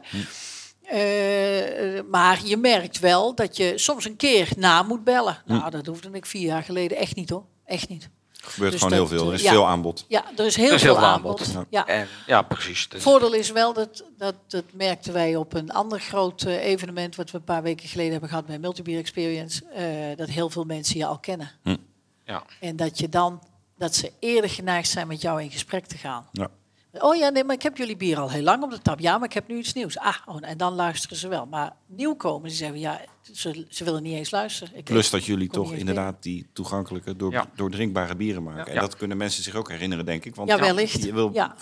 Speaker 3: Eh, maar je merkt wel dat je soms een keer na moet bellen. Nou, dat hoefde ik vier jaar geleden echt niet hoor. Echt niet.
Speaker 1: Er gebeurt
Speaker 3: Dus
Speaker 1: gewoon heel veel. Er is
Speaker 3: ja.
Speaker 1: veel aanbod.
Speaker 3: Ja, er is heel
Speaker 5: Er is
Speaker 3: veel
Speaker 5: heel veel
Speaker 3: aanbod.
Speaker 5: aanbod.
Speaker 3: Ja.
Speaker 5: en, ja, precies. Dus,
Speaker 3: Voordeel is wel dat, dat, dat merkten wij op een ander groot eh, evenement... wat we een paar weken geleden hebben gehad bij Multibeer Experience... eh, dat heel veel mensen je al kennen.
Speaker 5: ja.
Speaker 3: En dat je dan dat ze eerder geneigd zijn met jou in gesprek te gaan.
Speaker 1: Ja.
Speaker 3: Oh ja, nee, maar ik heb jullie bier al heel lang op de tap. Ja, maar ik heb nu iets nieuws. Ah, oh, en dan luisteren ze wel. Maar nieuwkomers die zeggen, ja, ze, ze willen niet eens luisteren. Ik
Speaker 1: Plus dat jullie toch inderdaad die toegankelijke, door,
Speaker 5: Ja.
Speaker 1: doordrinkbare bieren maken.
Speaker 5: Ja.
Speaker 1: En dat kunnen mensen zich ook herinneren, denk ik. Want
Speaker 3: Ja, wellicht.
Speaker 1: je wil
Speaker 3: Ja.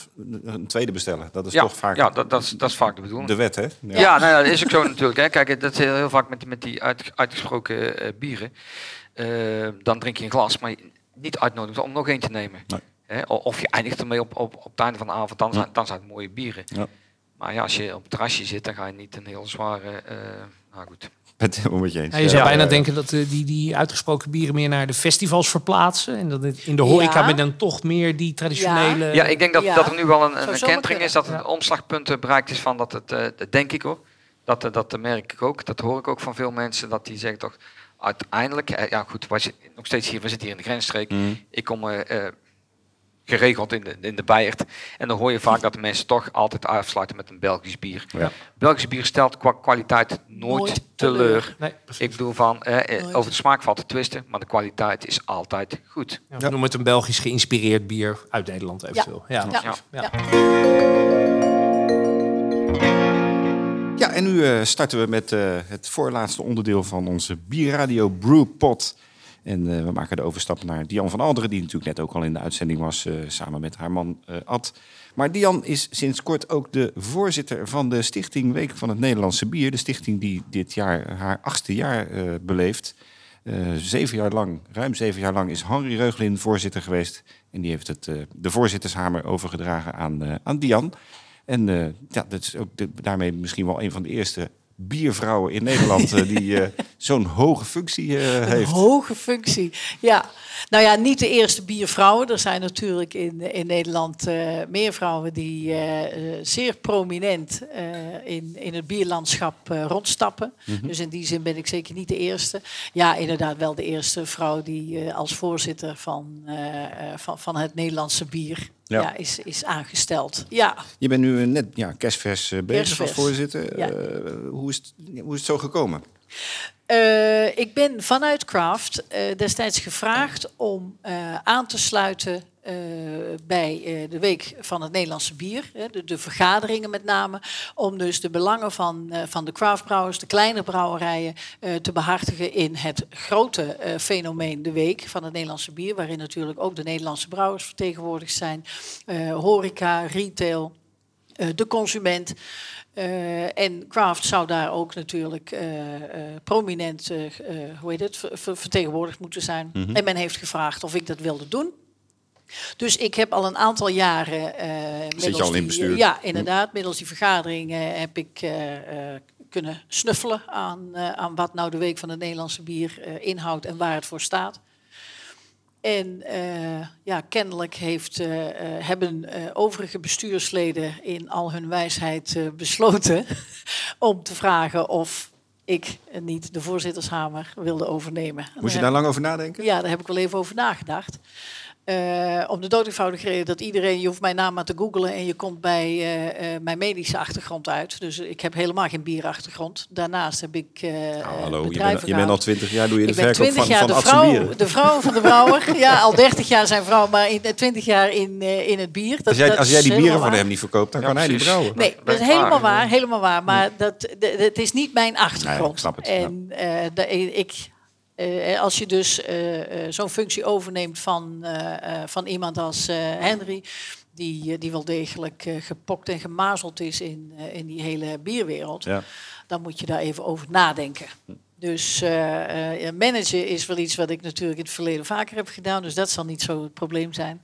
Speaker 1: een tweede bestellen. Dat is
Speaker 5: Ja,
Speaker 1: toch vaak
Speaker 5: ja dat, dat, is, dat is vaak de bedoeling.
Speaker 1: de wet, hè?
Speaker 5: Ja, nou ja, dat is ook zo natuurlijk. Hè. Kijk, dat is heel, vaak met, die- met die uit, uitgesproken eh, bieren. Eh, dan drink je een glas, maar niet uitnodigen om nog één te nemen.
Speaker 1: Nee.
Speaker 5: Hè, of je eindigt ermee op, op, op het einde van de avond, dan, zijn,
Speaker 1: Ja.
Speaker 5: dan zijn het mooie bieren.
Speaker 1: Ja.
Speaker 5: Maar ja, als je op het terrasje zit, dan ga je niet een heel zware... eh nou goed.
Speaker 1: Het helemaal met je eens.
Speaker 2: Ja, je zou
Speaker 1: Ja,
Speaker 2: bijna
Speaker 1: ja, ja.
Speaker 2: denken dat eh, die, die uitgesproken bieren meer naar de festivals verplaatsen. En dat het in de horeca
Speaker 3: Ja.
Speaker 2: men dan toch meer die traditionele...
Speaker 5: Ja, ik denk dat,
Speaker 3: ja.
Speaker 5: dat er nu wel een, een kentering is, dat het omslagpunt eh, bereikt is van dat het, eh, dat denk ik hoor. Dat, dat merk ik ook, dat hoor ik ook van veel mensen, dat die zeggen toch, uiteindelijk, ja goed, zitten nog steeds hier, we zitten hier in de grensstreek.
Speaker 1: Mhm.
Speaker 5: Ik kom eh, eh, geregeld in de, in de Bijert. En dan hoor je vaak dat de mensen toch altijd afsluiten met een Belgisch bier.
Speaker 1: Ja.
Speaker 5: Belgisch bier stelt qua kwaliteit nooit,
Speaker 3: Nooit
Speaker 5: teleur.
Speaker 3: teleur.
Speaker 2: Nee, precies.
Speaker 5: Ik bedoel van, eh, eh, over de smaak valt te twisten, maar de kwaliteit is altijd goed.
Speaker 2: Ja, we noemen het een Belgisch geïnspireerd bier uit Nederland eventueel. Ja,
Speaker 3: Ja. Ja.
Speaker 2: Ja.
Speaker 1: Ja, en nu eh, starten we met eh, het voorlaatste onderdeel van onze Bierradio Brewpot. En eh, we maken de overstap naar Dian van Alderen, die natuurlijk net ook al in de uitzending was, eh, samen met haar man eh, Ad. Maar Dian is sinds kort ook de voorzitter van de Stichting Week van het Nederlandse Bier. De stichting die dit jaar haar achtste jaar beleeft. Zeven jaar lang, ruim zeven jaar lang, is Henry Reuglin voorzitter geweest. En die heeft het, de voorzittershamer overgedragen aan, aan Dian. En ja, dat is ook daarmee misschien wel een van de eerste biervrouwen in Nederland eh, die eh, zo'n hoge functie eh,
Speaker 3: Een
Speaker 1: heeft.
Speaker 3: hoge functie. Ja, nou ja, niet de eerste biervrouwen. Er zijn natuurlijk in, in Nederland meer vrouwen die zeer prominent in, in het bierlandschap rondstappen.
Speaker 1: Mhm.
Speaker 3: Dus in die zin ben ik zeker niet de eerste. Ja, inderdaad wel de eerste vrouw die als voorzitter van, van, van het Nederlandse bier
Speaker 1: Ja.
Speaker 3: ja. is, is aangesteld. Ja,
Speaker 1: Je bent nu eh, net ja, kerstvers eh, bezig als voorzitter.
Speaker 3: Ja.
Speaker 1: Eh, hoe, is het, hoe is het zo gekomen?
Speaker 3: Ik ben vanuit Craft destijds gevraagd om aan te sluiten eh, bij eh, de Week van het Nederlandse Bier. Hè, de, de vergaderingen met name. Om dus de belangen van, eh, van de craftbrouwers, de kleine brouwerijen, te behartigen in het grote fenomeen de Week van het Nederlandse Bier. Waarin natuurlijk ook de Nederlandse brouwers vertegenwoordigd zijn. Horeca, retail, de consument. En Craft zou daar ook natuurlijk prominent hoe heet het, ver- ver- vertegenwoordigd moeten zijn. En men heeft gevraagd of ik dat wilde doen. Dus ik heb al een aantal jaren. eh middels
Speaker 1: al in
Speaker 3: die-
Speaker 1: bestuur?
Speaker 3: Ja, inderdaad. Middels die vergaderingen heb ik eh, eh, kunnen snuffelen aan, aan wat nou de Week van het Nederlandse Bier inhoudt en waar het voor staat. En ja, kennelijk heeft, hebben overige bestuursleden in al hun wijsheid besloten om te vragen of ik niet de voorzittershamer wilde overnemen. En
Speaker 1: Moest je
Speaker 3: daar
Speaker 1: lang over nadenken?
Speaker 3: ja, daar heb ik wel even over nagedacht. Eh, om de dood eenvoudige reden dat iedereen, je hoeft mijn naam maar te googlen en je komt bij eh, eh, mijn medische achtergrond uit. Dus ik heb helemaal geen bierachtergrond. Daarnaast heb ik eh
Speaker 1: Nou, hallo, je
Speaker 3: bedrijven
Speaker 1: bent, je bent al twintig jaar, doe je de verkoop
Speaker 3: 20
Speaker 1: van,
Speaker 3: jaar
Speaker 1: van
Speaker 3: de vrouw, de vrouw van de brouwer. Ja, al 30 jaar zijn vrouw, maar in, 20 jaar in, eh, in het bier. Dat,
Speaker 1: Als jij,
Speaker 3: dat
Speaker 1: als jij die bieren van
Speaker 3: waar.
Speaker 1: hem niet verkoopt, dan
Speaker 5: Ja,
Speaker 1: kan hij die brouwen.
Speaker 3: Nee, dat is helemaal waar, helemaal waar. Maar dat, het is niet mijn achtergrond.
Speaker 1: Nee, ik snap het,
Speaker 3: En eh, de- ik, eh, als je dus eh, eh, zo'n functie overneemt van, eh, eh, van iemand als eh, Henry, die, eh, die wel degelijk eh, gepokt en gemazeld is in, eh, in die hele bierwereld,
Speaker 1: Ja.
Speaker 3: dan moet je daar even over nadenken. Dus eh, eh, ja, managen is wel iets wat ik natuurlijk in het verleden vaker heb gedaan. Dus dat zal niet zo het probleem zijn.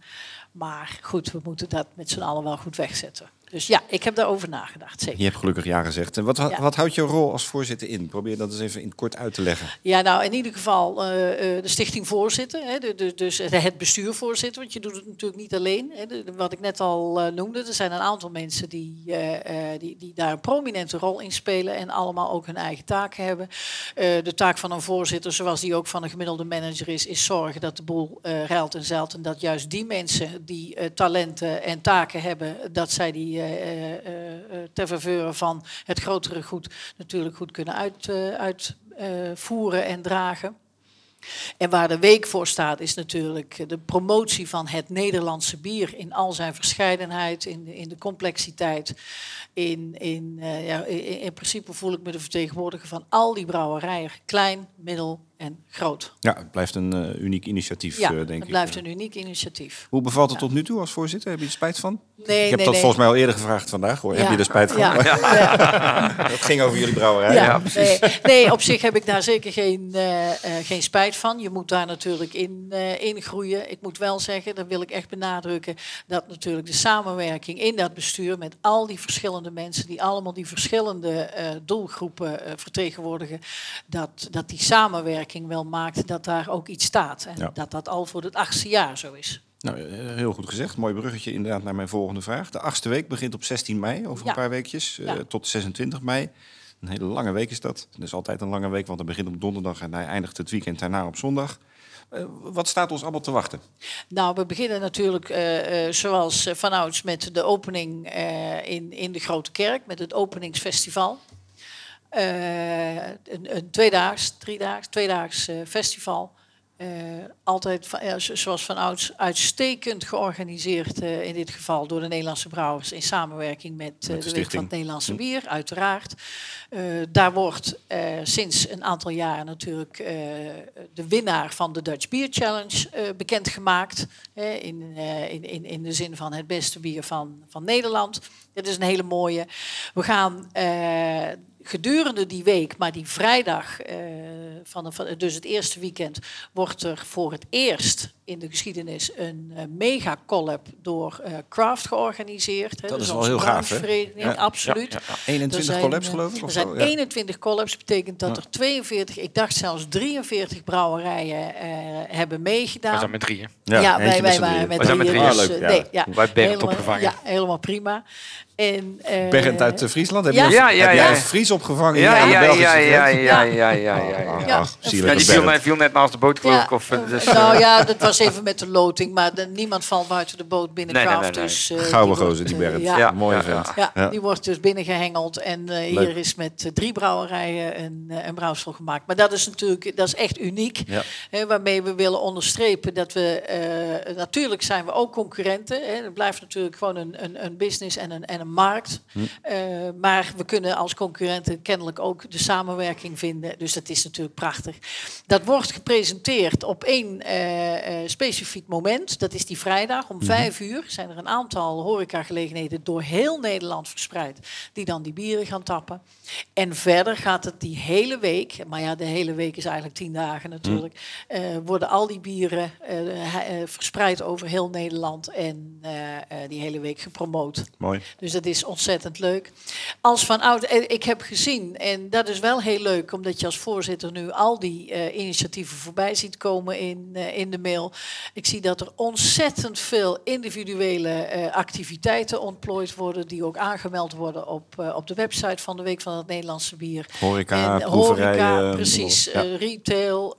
Speaker 3: Maar goed, we moeten dat met z'n allen wel goed wegzetten. Dus ja, ik heb daarover nagedacht, zeker.
Speaker 1: Je hebt gelukkig ja gezegd. En wat,
Speaker 3: Ja.
Speaker 1: wat houdt jouw rol als voorzitter in? Probeer dat eens even in kort uit te leggen.
Speaker 3: Ja, nou in ieder geval eh, eh, de stichting voorzitter, hè, de, de- dus het- bestuur voorzitter, want je doet het natuurlijk niet alleen. Hè, de- wat ik net al eh, noemde, er zijn een aantal mensen die, die, die daar een prominente rol in spelen en allemaal ook hun eigen taken hebben. De taak van een voorzitter, zoals die ook van een gemiddelde manager is, is zorgen dat de boel ruilt en zeilt en dat juist die mensen die talenten en taken hebben, dat zij die eh, eh, eh, ter faveur van het grotere goed natuurlijk goed kunnen uitvoeren uit, en dragen. En waar de week voor staat is natuurlijk de promotie van het Nederlandse bier in al zijn verscheidenheid, in, in de complexiteit. In, in, ja, in, in principe voel ik me de vertegenwoordiger van al die brouwerijen, klein, middel en groot.
Speaker 1: Ja, het blijft een eh, uniek initiatief,
Speaker 3: Ja,
Speaker 1: eh, denk
Speaker 3: het
Speaker 1: ik.
Speaker 3: blijft een uniek initiatief.
Speaker 1: Hoe bevalt het
Speaker 3: Ja.
Speaker 1: tot nu toe als voorzitter? Heb je er spijt van?
Speaker 3: Nee,
Speaker 1: ik heb
Speaker 3: nee,
Speaker 1: dat
Speaker 3: nee.
Speaker 1: volgens mij al eerder gevraagd vandaag. Hoor. Heb je er spijt van?
Speaker 3: Ja, ja.
Speaker 1: Het ging over jullie brouwerij.
Speaker 3: Ja, nee, nee, op zich heb ik daar zeker geen, eh, eh, geen spijt van. Je moet daar natuurlijk in, eh, in groeien. Ik moet wel zeggen, dat wil ik echt benadrukken, dat natuurlijk de samenwerking in dat bestuur met al die verschillende mensen, die allemaal die verschillende eh, doelgroepen eh, vertegenwoordigen, dat, dat die samenwerking wel maakt dat daar ook iets staat. En
Speaker 1: Ja.
Speaker 3: dat dat al voor het achtste jaar zo is.
Speaker 1: Nou, eh, heel goed gezegd. Mooi bruggetje inderdaad naar mijn volgende vraag. De achtste week begint op 16 mei, over
Speaker 3: Ja.
Speaker 1: een paar weekjes, eh, tot 26 mei. Een hele lange week is dat. Dat is altijd een lange week, want het begint op donderdag en hij eindigt het weekend daarna op zondag. Eh, wat staat ons allemaal te wachten?
Speaker 3: Nou, we beginnen natuurlijk eh, zoals vanouds met de opening in, in de Grote Kerk, met het openingsfestival. Eh, een, een tweedaags, driedaags, tweedaags eh, festival. Eh, altijd van, ja, zoals vanouds uitstekend georganiseerd in dit geval door de Nederlandse Brouwers in samenwerking met,
Speaker 1: de
Speaker 3: de Week van
Speaker 1: stichting.
Speaker 3: het Nederlandse Bier, uiteraard. Daar wordt sinds een aantal jaren natuurlijk de winnaar van de Dutch Beer Challenge bekendgemaakt. in, in, in, in de zin van het beste bier van, van Nederland. Dat is een hele mooie. We gaan gedurende die week, maar die vrijdag, eh, van, de- van, dus het eerste weekend, wordt er voor het eerst in de geschiedenis een eh, mega collab door eh Craft georganiseerd. hè.
Speaker 1: Dat is
Speaker 3: Dus
Speaker 1: wel
Speaker 3: onze
Speaker 1: heel gaaf, hè? Ja.
Speaker 3: Absoluut.
Speaker 5: Ja, ja, ja.
Speaker 1: 21
Speaker 3: Er zijn,
Speaker 1: collabs
Speaker 3: eh,
Speaker 1: geloof ik?
Speaker 3: Er zijn
Speaker 1: zo? Ja.
Speaker 3: 21 collabs, betekent dat er 42, ik dacht zelfs 43 brouwerijen eh, hebben
Speaker 5: We
Speaker 3: meegedaan.
Speaker 5: zijn met drieën.
Speaker 3: Ja, wij,
Speaker 1: met
Speaker 3: wij waren
Speaker 1: drieën.
Speaker 3: met
Speaker 5: We zijn met
Speaker 3: drieën,
Speaker 5: drieën.
Speaker 3: dus,
Speaker 1: Ah, leuk, ja.
Speaker 3: nee, ja,
Speaker 5: Wij opgevangen.
Speaker 3: Ja, helemaal prima. En, eh,
Speaker 1: Bernd uit eh, Friesland? Heb
Speaker 3: ja.
Speaker 1: je,
Speaker 5: Ja, ja,
Speaker 1: heb jij
Speaker 5: ja.
Speaker 1: een Fries opgevangen?
Speaker 5: Ja,
Speaker 1: in de
Speaker 5: ja,
Speaker 1: Belgische
Speaker 5: ja, ja, ja, ja, ja, ja, ja.
Speaker 3: Ja. Ja,
Speaker 5: Ja, die viel viel net naast de boot, geloof
Speaker 3: Ja,
Speaker 5: ik. Of, eh, dus,
Speaker 3: nou ja, dat was even met de loting, maar de- niemand valt buiten de boot binnen
Speaker 5: Nee, nee,
Speaker 3: Craft.
Speaker 5: nee, nee.
Speaker 3: Dus, eh,
Speaker 1: Gouden
Speaker 3: die
Speaker 1: gozer, die Bernd.
Speaker 3: ja,
Speaker 5: Ja.
Speaker 1: Mooie
Speaker 5: ja,
Speaker 1: vent.
Speaker 3: Ja,
Speaker 1: Ja.
Speaker 3: die wordt dus binnengehengeld. En eh, hier is met drie brouwerijen een, een brouwsel gemaakt. Maar dat is natuurlijk dat is echt uniek.
Speaker 1: Ja.
Speaker 3: Hè, waarmee we willen onderstrepen dat we... eh, natuurlijk zijn we ook concurrenten. Hè. Het blijft natuurlijk gewoon een, een, een business en een, en een markt.
Speaker 1: Hm.
Speaker 3: Eh, maar we kunnen als concurrenten kennelijk ook de samenwerking vinden. Dus dat is natuurlijk prachtig. Dat wordt gepresenteerd op één eh, eh, specifiek moment. Dat is die vrijdag om vijf uur. Zijn er een aantal horecagelegenheden door heel Nederland verspreid. Die dan die bieren gaan tappen. En verder gaat het die hele week. Maar ja, de hele week is eigenlijk tien dagen natuurlijk. eh, worden al die bieren verspreid over heel Nederland. En die hele week gepromoot.
Speaker 1: Mooi.
Speaker 3: Dus dat is ontzettend leuk. Als van oud, eh, ik heb gezien, en dat is wel heel leuk, omdat je als voorzitter nu al die eh, initiatieven voorbij ziet komen in, eh, in de mail. Ik zie dat er ontzettend veel individuele activiteiten ontplooid worden, die ook aangemeld worden op, op de website van de Week van het Nederlandse Bier.
Speaker 1: Horeca,
Speaker 3: En horeca, precies.
Speaker 1: Ja.
Speaker 3: retail,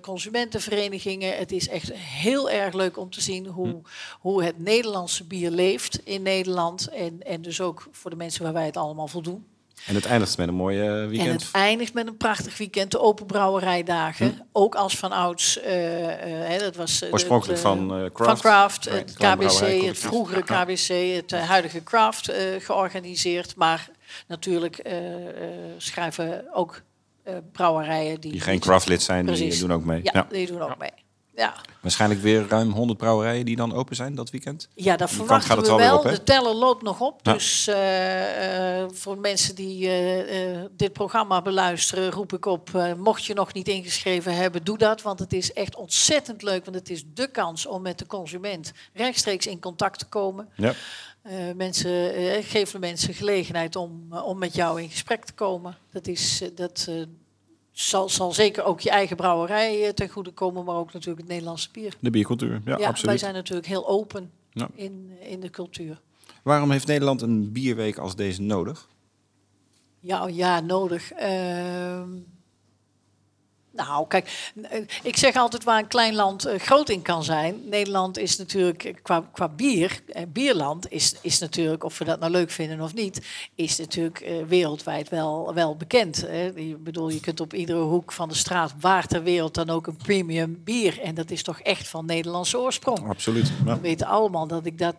Speaker 3: consumentenverenigingen. Het is echt heel erg leuk om te zien hoe,
Speaker 1: Hm.
Speaker 3: hoe het Nederlandse bier leeft in Nederland. En, en dus ook voor de mensen waar wij het allemaal voldoen.
Speaker 1: En het eindigt met een mooi eh,
Speaker 3: En
Speaker 1: weekend.
Speaker 3: het eindigt met een prachtig weekend, de open brouwerijdagen. Ook als van ouds, eh, eh, dat was...
Speaker 1: Oorspronkelijk van eh,
Speaker 3: van
Speaker 1: Craft.
Speaker 3: Craft,
Speaker 1: Right,
Speaker 3: het KBC, het vroegere KBC, het huidige Craft georganiseerd. Maar natuurlijk schrijven ook brouwerijen die...
Speaker 1: Die geen craftlid zijn, die doen ook mee.
Speaker 3: Ja,
Speaker 1: Ja.
Speaker 3: die doen ook mee. Ja.
Speaker 1: Waarschijnlijk weer ruim 100 brouwerijen die dan open zijn dat weekend.
Speaker 3: Ja, dat verwachten we
Speaker 1: wel op,
Speaker 3: de teller loopt nog op.
Speaker 1: Ja.
Speaker 3: Dus eh, eh, voor mensen die eh, dit programma beluisteren, roep ik op. mocht je nog niet ingeschreven hebben, doe dat. Want het is echt ontzettend leuk. Want het is de kans om met de consument rechtstreeks in contact te komen.
Speaker 1: Ja.
Speaker 3: Mensen, geef de mensen gelegenheid om, om met jou in gesprek te komen. Dat, is, dat zal, zal zeker ook je eigen brouwerij eh, ten goede komen, maar ook natuurlijk het Nederlandse bier.
Speaker 1: De biercultuur, ja,
Speaker 3: Ja, wij
Speaker 1: absoluut.
Speaker 3: zijn natuurlijk heel open
Speaker 1: Ja.
Speaker 3: in, in de cultuur.
Speaker 1: Waarom heeft Nederland een bierweek als deze nodig?
Speaker 3: Ja, ja nodig. Ehm, Nou, kijk, eh, ik zeg altijd waar een klein land eh, groot in kan zijn. Nederland is natuurlijk eh, qua, qua bier, bierland, is, is natuurlijk, of we dat nou leuk vinden of niet, is natuurlijk wereldwijd wel, wel bekend. Ik bedoel, je kunt op iedere hoek van de straat, waar ter wereld dan ook, een premium bier. En dat is toch echt van Nederlandse oorsprong.
Speaker 1: Absoluut. Ja.
Speaker 3: We weten allemaal dat ik dat,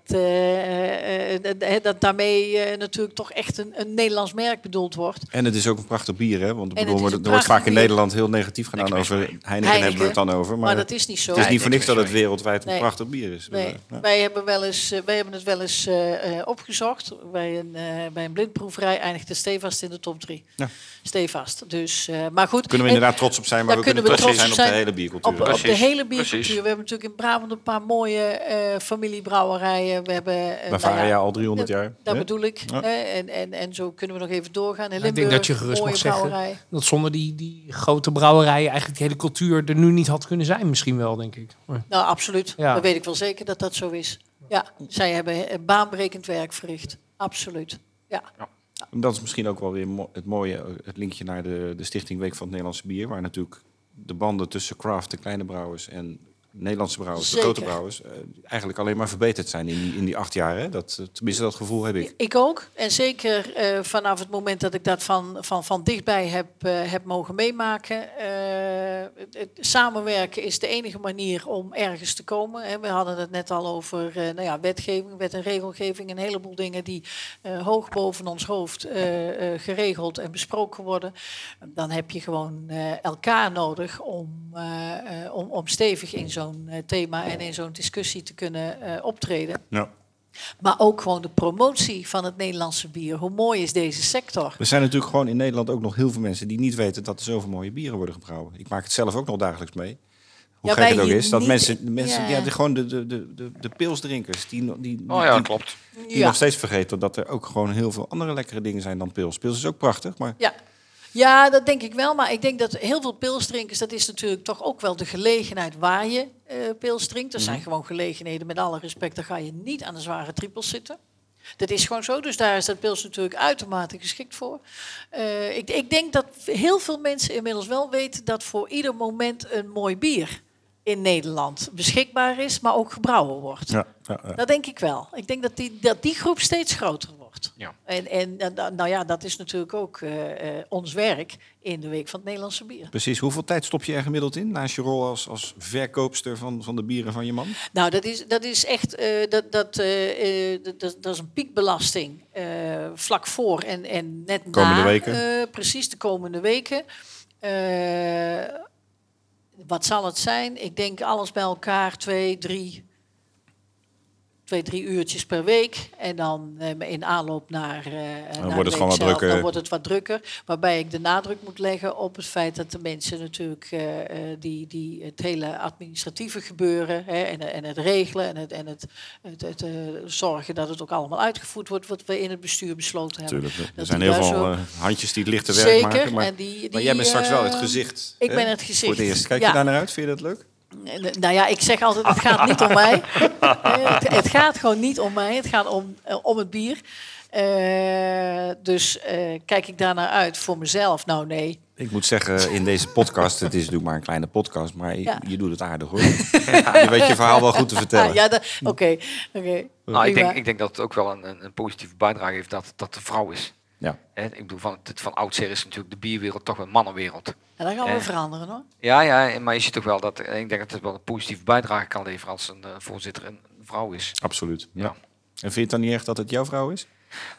Speaker 3: dat- daarmee natuurlijk toch echt een, een Nederlands merk bedoeld wordt.
Speaker 1: En het is ook een prachtig bier, hè? Want bedoel,
Speaker 3: het
Speaker 1: wordt vaak in. Nederland heel negatief gedaan over Heineken, hebben we het dan over. Maar,
Speaker 3: Maar dat is niet zo.
Speaker 1: het is niet voor
Speaker 5: niks
Speaker 1: dat het wereldwijd een
Speaker 3: Nee.
Speaker 1: prachtig bier is.
Speaker 3: Nee,
Speaker 1: Dus, ja.
Speaker 3: wij, hebben wel eens, eh, wij hebben het wel eens eh, eh, opgezocht. Bij een, eh, bij een blindproeverij eindigt de stevast in de top 3.
Speaker 1: Ja.
Speaker 3: Stevast. Dus, eh, maar goed.
Speaker 1: Kunnen we
Speaker 3: En
Speaker 1: inderdaad trots op zijn, maar we kunnen
Speaker 3: we
Speaker 1: trots zijn op de hele biercultuur.
Speaker 3: op, op de
Speaker 5: Precies,
Speaker 3: hele biercultuur.
Speaker 5: precies.
Speaker 3: We hebben natuurlijk in Brabant een paar mooie eh, familiebrouwerijen. We hebben, nou
Speaker 1: Bavaria
Speaker 3: ja,
Speaker 1: al 300
Speaker 3: dat-
Speaker 1: jaar.
Speaker 3: Dat bedoel ik.
Speaker 1: Ja.
Speaker 3: hè. En, en, en zo kunnen we nog even doorgaan. In
Speaker 2: ik
Speaker 3: Limburg,
Speaker 2: denk dat je gerust mag zeggen
Speaker 3: brouwerij.
Speaker 2: dat zonder die, die grote brouwerijen eigenlijk de hele cultuur er nu niet had kunnen zijn. Misschien wel, denk ik. Maar-
Speaker 3: Nou, absoluut.
Speaker 2: Ja.
Speaker 3: Dat weet ik wel zeker dat dat zo is. Ja, zij hebben baanbrekend werk verricht. Absoluut. Ja.
Speaker 1: Dat is misschien ook wel weer het mooie, eh, het linkje naar de, de Stichting Week van het Nederlandse Bier. Waar natuurlijk de banden tussen craft, de kleine brouwers en Nederlandse brouwers, de grote brouwers, eh, eigenlijk alleen maar verbeterd zijn in die, in die acht jaar. Hè? Dat, eh, tenminste, dat gevoel heb ik.
Speaker 3: Ik ook. En zeker eh, vanaf het moment dat ik dat van, van, van dichtbij heb, heb mogen meemaken. het, samenwerken is de enige manier om ergens te komen. Hè. We hadden het net al over nou ja, wetgeving, wet en regelgeving. Een heleboel dingen die hoog boven ons hoofd geregeld en besproken worden. Dan heb je gewoon elkaar nodig om, om, om stevig in zo'n eh, thema en in zo'n discussie te kunnen eh, optreden.
Speaker 1: Ja.
Speaker 3: Maar ook gewoon de promotie van het Nederlandse bier. Hoe mooi is deze sector?
Speaker 1: Er zijn natuurlijk gewoon in Nederland ook nog heel veel mensen die niet weten dat er zoveel mooie bieren worden gebrouwen. Ik maak het zelf ook nog dagelijks mee. Hoe
Speaker 3: Ja,
Speaker 1: gek het ook is. Dat
Speaker 3: niet.
Speaker 1: mensen, de mensen
Speaker 3: Ja.
Speaker 1: ja. de, gewoon de, de, de, de, de pilsdrinkers, die, die, die,
Speaker 5: Oh ja,
Speaker 1: die-
Speaker 5: klopt.
Speaker 1: die nog steeds vergeten dat er ook gewoon heel veel andere lekkere dingen zijn dan pils. Pils is ook prachtig, maar
Speaker 3: Ja. Ja, dat denk ik wel. Maar ik denk dat heel veel pilsdrinkers... dat is natuurlijk toch ook wel de gelegenheid waar je eh pils drinkt. Er zijn gewoon gelegenheden, met alle respect... daar ga je niet aan de zware trippels zitten. Dat is gewoon zo. Dus daar is dat pils natuurlijk uitermate geschikt voor. Eh, ik, ik denk dat heel veel mensen inmiddels wel weten... dat voor ieder moment een mooi bier in Nederland beschikbaar is... maar ook gebrouwen wordt.
Speaker 1: ja, ja, ja.
Speaker 3: Dat denk ik wel. Ik denk dat die, dat die groep steeds groter wordt.
Speaker 5: Ja.
Speaker 3: En, en en, nou ja, dat is natuurlijk ook eh, eh, ons werk in de Week van het Nederlandse Bier.
Speaker 1: precies. Hoeveel tijd stop je er gemiddeld in naast je rol als, als verkoopster van, van de bieren van je man?
Speaker 3: Nou, dat is, dat is echt eh, dat, dat, eh, eh, dat, dat, is een piekbelasting eh, vlak voor en, en net
Speaker 1: Komende
Speaker 3: na.
Speaker 1: weken.
Speaker 3: eh, precies, de komende weken. Eh, wat zal het zijn? Ik denk alles bij elkaar twee, drie, twee, drie uurtjes per week. En dan eh, in aanloop naar, eh naar
Speaker 1: wordt het gewoon wat drukker.
Speaker 3: Dan wordt het wat drukker. Waarbij ik de nadruk moet leggen op het feit dat de mensen natuurlijk eh, eh, die, die het hele administratieve gebeuren hè, en, en het regelen en het, en het, het, het, zorgen dat het ook allemaal uitgevoerd wordt wat we in het bestuur besloten hebben.
Speaker 1: Natuurlijk. Er
Speaker 3: Dat
Speaker 1: zijn heel veel
Speaker 3: zo-
Speaker 1: eh, handjes die het lichte werk
Speaker 3: Zeker.
Speaker 1: maken. Maar,
Speaker 3: en die, die,
Speaker 1: maar jij bent straks wel het gezicht.
Speaker 3: ik
Speaker 1: hè?
Speaker 3: ben het gezicht.
Speaker 1: Voor het eerst. Kijk
Speaker 3: Ja.
Speaker 1: je daar naar uit? Vind je dat leuk?
Speaker 3: Eh, Nou ja, ik zeg altijd, het gaat niet om mij. Eh, het, het gaat gewoon niet om mij. Het gaat om, eh, om het bier. Eh, dus eh, kijk ik daar naar uit voor mezelf? Nou, nee.
Speaker 1: Ik moet zeggen, in deze podcast, het is natuurlijk maar een kleine podcast, maar je,
Speaker 3: Ja.
Speaker 1: je doet het aardig hoor. Je weet je verhaal wel goed te vertellen.
Speaker 3: Ja, oké. oké.
Speaker 5: Nou, ik, denk, ik denk dat het ook wel een, een, een positieve bijdrage heeft dat, dat de vrouw is.
Speaker 1: Ja.
Speaker 5: Hè, ik bedoel, van, het, van oudsher is natuurlijk de bierwereld toch een mannenwereld.
Speaker 3: En dan gaan we veranderen hoor.
Speaker 5: Ja, ja, maar je ziet toch wel dat, eh, ik denk dat het wel een positieve bijdrage kan leveren als een eh, voorzitter een vrouw is.
Speaker 1: Absoluut. Ja.
Speaker 5: Ja.
Speaker 1: En vind je het dan niet echt dat het jouw vrouw is?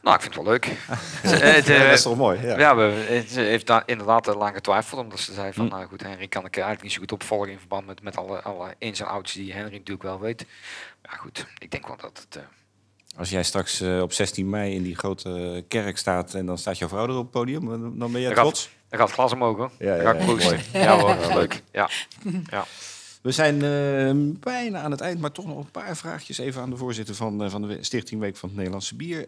Speaker 5: Nou, ik vind het wel leuk. Het, eh,
Speaker 1: Ja, dat is toch mooi? Ja.
Speaker 5: Ja, we, het heeft daar inderdaad lang getwijfeld. Omdat ze zei van, nou goed, Henry kan ik eigenlijk niet zo goed opvolgen in verband met, met alle, alle ins en outs die Henry natuurlijk wel weet. Maar ja, goed, ik denk wel dat het... eh,
Speaker 1: Als jij straks eh, op 16 mei in die grote kerk staat en dan staat jouw vrouw er op het podium, dan ben jij trots?
Speaker 5: dan gaat het glas omhoog hoor.
Speaker 1: Ja, ja,
Speaker 5: Dan ga ik
Speaker 1: ja,
Speaker 5: proosten.
Speaker 1: mooi.
Speaker 5: Ja hoor, leuk. Ja. ja.
Speaker 1: We zijn eh, bijna aan het eind, maar toch nog een paar vraagjes even aan de voorzitter van, eh, van de Stichting Week van het Nederlandse Bier.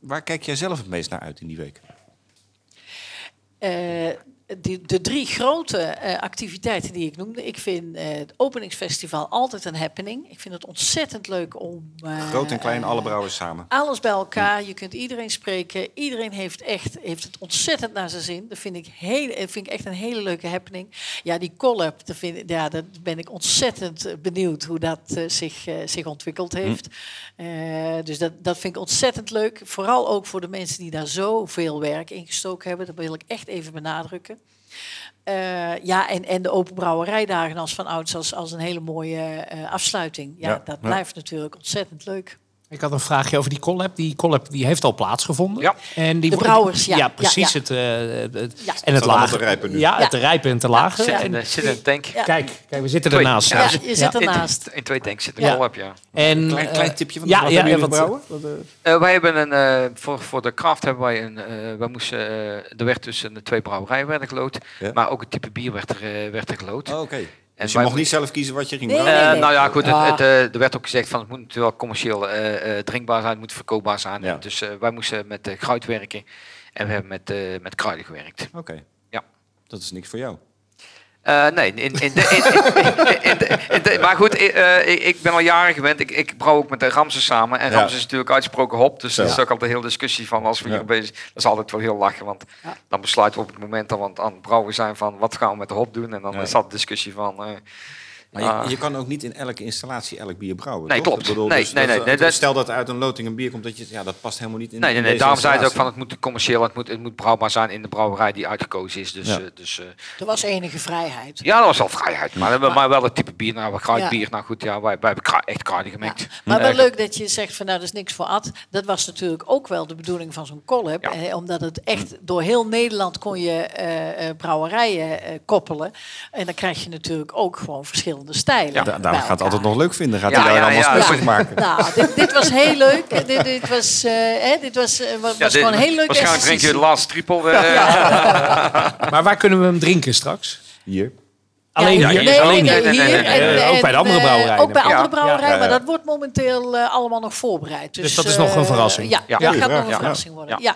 Speaker 1: Waar kijk jij zelf het meest naar uit in die week?
Speaker 3: Die, de drie grote eh, activiteiten die ik noemde. Ik vind eh, het openingsfestival altijd een happening. Ik vind het ontzettend leuk om... eh,
Speaker 1: Groot en klein, alle brouwers samen.
Speaker 3: alles bij elkaar. Je kunt iedereen spreken. Iedereen heeft, echt, heeft het ontzettend naar zijn zin. Dat vind ik, heel, vind ik echt een hele leuke happening. Ja, die collab, dat vind, ik- ja, daar ben ik ontzettend benieuwd hoe dat zich, eh, zich ontwikkeld heeft. Eh, dus dat, dat vind ik ontzettend leuk. Vooral ook voor de mensen die daar zoveel werk in gestoken hebben. Dat wil ik echt even benadrukken. Eh, ja, en, en de open brouwerijdagen als van ouds als, als een hele mooie eh, afsluiting. Ja,
Speaker 1: Ja,
Speaker 3: dat
Speaker 1: ja.
Speaker 3: blijft natuurlijk ontzettend leuk.
Speaker 2: Ik had een vraagje over die collab. Die collab die heeft al plaatsgevonden.
Speaker 5: Ja.
Speaker 2: En die
Speaker 3: De
Speaker 2: wordt-
Speaker 3: brouwers, ja.
Speaker 2: Ja, precies.
Speaker 3: ja.
Speaker 2: Het, eh, het,
Speaker 3: Ja.
Speaker 2: En het
Speaker 1: allemaal
Speaker 2: lage.
Speaker 1: te rijpen nu.
Speaker 2: Ja, het rijpen en te lage.
Speaker 5: Zit,
Speaker 2: En-
Speaker 5: in, de- zit in een tank.
Speaker 3: Ja.
Speaker 2: Kijk, kijk, we zitten
Speaker 5: Twee.
Speaker 2: ernaast.
Speaker 5: Ja,
Speaker 3: je zit
Speaker 5: In,
Speaker 3: ernaast.
Speaker 5: in twee tanks zit een
Speaker 2: Ja.
Speaker 5: collab, ja.
Speaker 2: En,
Speaker 1: Klein, klein
Speaker 2: eh,
Speaker 1: tipje van
Speaker 2: ja,
Speaker 1: wat
Speaker 2: ja,
Speaker 1: hebben
Speaker 2: ja, wat-
Speaker 1: gebrouwen? Wat, eh,
Speaker 5: wij hebben een, eh, voor, voor de craft hebben wij een, eh wij moesten, er werd tussen de twee brouwerijen werden gelood,
Speaker 1: Ja.
Speaker 5: maar ook het type bier werd er, werd er gelood.
Speaker 1: Oh, Oké.
Speaker 5: En
Speaker 1: Dus je mocht
Speaker 5: mo-
Speaker 1: niet zelf kiezen wat je ging
Speaker 3: Nee,
Speaker 1: brouwen?
Speaker 5: Eh,
Speaker 3: nee.
Speaker 5: nou ja, goed. Het, het, eh, er werd ook gezegd van het moet natuurlijk wel commercieel eh, eh, drinkbaar zijn, het moet verkoopbaar zijn.
Speaker 1: Ja.
Speaker 5: Dus eh, wij moesten met uh, kruid werken en we hebben met, eh, met kruiden gewerkt.
Speaker 1: Oké.
Speaker 5: Ja.
Speaker 1: Dat is niks voor jou.
Speaker 5: Eh, nee, in, in, de, in, maar goed, eh, ik, ik ben al jaren gewend. Ik, ik brouw ook met de Ramses samen. En
Speaker 1: Ja.
Speaker 5: Ramses is natuurlijk uitgesproken hop. Dus dat
Speaker 1: Ja.
Speaker 5: is ook altijd een hele discussie van als we
Speaker 1: Ja.
Speaker 5: hier bezig Dat is altijd wel heel lachen. Want
Speaker 3: Ja.
Speaker 5: dan besluiten we op het moment dat we aan het- brouwen zijn van wat gaan we met de hop doen. En dan
Speaker 1: Ja.
Speaker 5: is dat de discussie van... eh,
Speaker 1: Maar je,
Speaker 5: Ah.
Speaker 1: je kan ook niet in elke installatie elk bier brouwen.
Speaker 5: Nee,
Speaker 1: toch?
Speaker 5: klopt.
Speaker 1: Bedoel,
Speaker 5: Nee,
Speaker 1: dus
Speaker 5: nee,
Speaker 1: dat-
Speaker 5: nee, nee, dat-
Speaker 1: Stel dat uit een loting een bier komt, dat je, ja, dat past helemaal niet in.
Speaker 5: nee, nee, Daarom zei het ook van het moet commercieel, het moet, het moet brouwbaar zijn in de brouwerij die uitgekozen is. Dus,
Speaker 1: Ja.
Speaker 5: eh, dus eh,
Speaker 3: Er was enige vrijheid.
Speaker 5: ja, dat was wel vrijheid. Maar, maar,
Speaker 3: Maar-
Speaker 5: wel het type bier. Nou, we
Speaker 3: Ja.
Speaker 5: kruidbier. Nou goed, ja, wij, wij hebben kru- echt kruiden
Speaker 3: Ja.
Speaker 5: gemengd.
Speaker 3: Maar wel leuk dat je zegt van nou dat is niks voor Ad. Dat was natuurlijk ook wel de bedoeling van zo'n collab.
Speaker 5: Ja.
Speaker 3: Eh, omdat het echt door heel Nederland kon je eh, eh, brouwerijen eh, koppelen. En dan krijg je natuurlijk ook gewoon verschillende stijlen.
Speaker 1: Da- daar gaat het altijd nog leuk vinden. Gaat
Speaker 5: Ja,
Speaker 1: hij daar
Speaker 5: ja,
Speaker 1: allemaal
Speaker 5: ja.
Speaker 1: specials
Speaker 5: Ja.
Speaker 1: maken?
Speaker 3: Nou, dit, dit was heel leuk. dit, dit was, eh, hè, dit was, eh, was
Speaker 5: Ja, dit-
Speaker 3: gewoon heel leuk
Speaker 5: Waarschijnlijk drink je de laatste trippel. eh,
Speaker 2: Maar waar kunnen we hem drinken straks?
Speaker 1: Hier.
Speaker 2: Alleen
Speaker 3: Ja,
Speaker 2: hier?
Speaker 3: nee,
Speaker 2: alleen hier?
Speaker 3: en-
Speaker 2: ook bij de andere brouwerijen.
Speaker 3: Ook bij
Speaker 5: Ja.
Speaker 3: andere brouwerijen,
Speaker 1: Ja, ja, ja.
Speaker 3: maar dat wordt momenteel allemaal nog voorbereid. Dus,
Speaker 2: Dus dat is nog een verrassing?
Speaker 3: Ja,
Speaker 5: Ja.
Speaker 3: dat
Speaker 1: Ja.
Speaker 3: gaat nog
Speaker 1: Ja.
Speaker 3: een
Speaker 1: Ja.
Speaker 3: verrassing worden.
Speaker 5: Ja.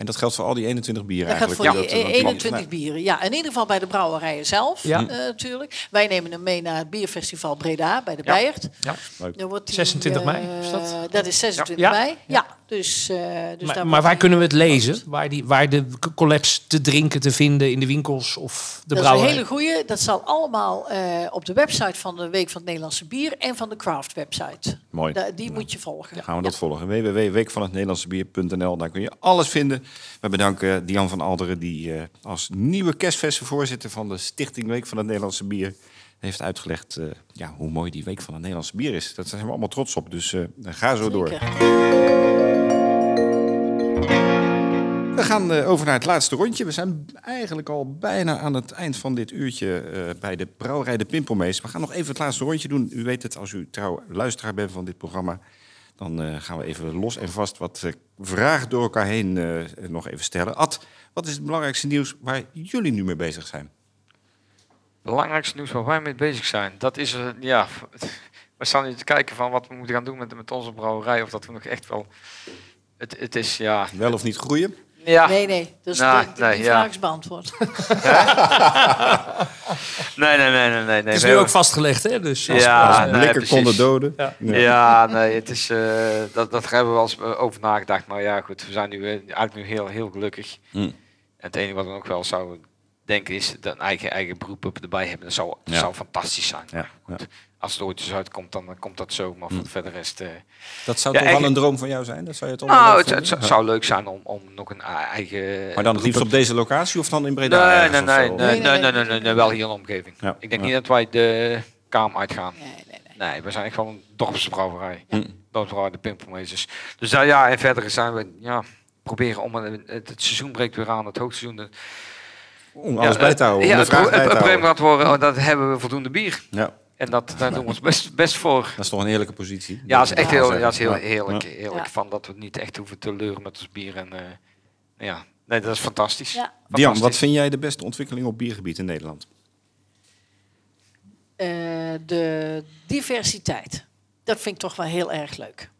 Speaker 1: En dat geldt voor al die 21 bieren
Speaker 3: Dat
Speaker 1: eigenlijk.
Speaker 3: voor die
Speaker 1: Dat- dat- dat-
Speaker 3: 21 bieren. Ja, in ieder geval bij de brouwerijen zelf
Speaker 2: Ja.
Speaker 3: eh, natuurlijk. Wij nemen hem mee naar het bierfestival Breda bij de
Speaker 5: Ja.
Speaker 3: Bijert.
Speaker 2: Ja.
Speaker 1: Leuk.
Speaker 3: Die,
Speaker 2: 26 mei,
Speaker 3: eh,
Speaker 2: is dat?
Speaker 3: dat is 26
Speaker 2: Ja.
Speaker 3: mei. Ja, dus, eh, dus daar
Speaker 2: Maar,
Speaker 3: wordt
Speaker 2: maar waar kunnen we het lezen? Waar, die, waar de c- collabs te drinken te vinden in de winkels of de
Speaker 3: Dat is een hele goeie. Dat zal allemaal eh, op de website van de Week van het Nederlandse Bier en van de Craft website.
Speaker 1: Mooi.
Speaker 3: Da- die moet je volgen.
Speaker 1: Gaan we dat volgen. www.weekvanhetnederlandsebier.nl Daar kun je alles vinden. We bedanken Dian van Alderen, die eh, als nieuwe kerstverse voorzitter van de Stichting Week van het Nederlandse Bier heeft uitgelegd eh, ja, hoe mooi die Week van het Nederlandse Bier is. Daar zijn we allemaal trots op. Dus eh, ga zo door. We gaan eh, over naar het laatste rondje. We zijn eigenlijk al bijna aan het eind van dit uurtje bij de brouwerij De Pimpelmees. We gaan nog even het laatste rondje doen. U weet het, als u trouw luisteraar bent van dit programma... dan gaan we even los en vast wat vragen door elkaar heen nog even stellen. Ad, wat is het belangrijkste nieuws waar jullie nu mee bezig zijn?
Speaker 5: Belangrijkste nieuws waar wij mee bezig zijn, dat is, eh, ja, we staan nu te kijken van wat we moeten gaan doen met, met onze brouwerij. Of dat we nog echt wel, het, het is, ja,
Speaker 1: Wel of niet groeien?
Speaker 5: ja,
Speaker 3: Nee, nee. Dus
Speaker 5: Nou,
Speaker 3: de, de-
Speaker 5: nee,
Speaker 3: die
Speaker 5: ja.
Speaker 3: vraag is beantwoord.
Speaker 5: nee, nee, nee, nee, nee. nee.
Speaker 2: Het is nu ook vastgelegd, hè? Dus als-
Speaker 5: Ja,
Speaker 1: Als
Speaker 5: nee,
Speaker 1: blikken
Speaker 5: precies.
Speaker 1: konden doden.
Speaker 2: Ja.
Speaker 5: Ja, nee, het is, eh, dat, dat hebben we wel eens eh, over nagedacht. Maar ja, goed, we zijn nu eigenlijk nu heel, heel gelukkig.
Speaker 1: Mm.
Speaker 5: En het enige wat we ook wel zouden denken is dat een eigen, eigen beroep op erbij hebben. Dat zou, dat
Speaker 1: Ja.
Speaker 5: zou fantastisch zijn.
Speaker 1: Ja, ja.
Speaker 5: Als het ooit eens uitkomt, dan, dan komt dat zo. Maar voor de verder rest... eh,
Speaker 1: Dat zou
Speaker 5: Ja,
Speaker 1: toch wel een droom van jou zijn? Dat zou je toch
Speaker 5: nou, het, het zou,
Speaker 1: Ja.
Speaker 5: zou leuk zijn om, om nog een eigen...
Speaker 1: Maar dan het liefst op deze locatie of dan in Breda?
Speaker 5: Nee, nee, nee, nee,
Speaker 3: Nee,
Speaker 5: nee,
Speaker 3: nee,
Speaker 5: nee,
Speaker 3: nee.
Speaker 5: nee, nee, nee, wel hier in de omgeving.
Speaker 1: Ja,
Speaker 5: Ik denk
Speaker 1: ja.
Speaker 5: niet dat wij de kamer uitgaan.
Speaker 3: Nee, nee, nee.
Speaker 5: Nee, we zijn echt wel een dorpsbrouwerij.
Speaker 1: Hm.
Speaker 5: Dorpsbrouwerij de Pimpelmeesters. Dus daar, ja, en verder zijn we, ja, proberen om, een- het, het seizoen breekt weer aan, het hoogseizoen.
Speaker 1: Om alles
Speaker 5: ja,
Speaker 1: bij te houden,
Speaker 5: Ja,
Speaker 1: om de
Speaker 5: het, pro- het probleem gaat worden, oh, dat hebben we voldoende bier.
Speaker 1: Ja,
Speaker 5: En dat, daar doen we ons best, best voor.
Speaker 1: dat is toch een heerlijke positie.
Speaker 5: Ja, dat is echt heel, dat is heel heerlijk. Heerlijk
Speaker 3: Ja.
Speaker 5: van dat we niet echt hoeven te leuren met ons bier. En, eh, ja, nee, dat is fantastisch.
Speaker 3: Ja.
Speaker 1: Dian, wat vind jij de beste ontwikkeling op biergebied in Nederland?
Speaker 3: Eh, de diversiteit. Dat vind ik toch wel heel erg leuk.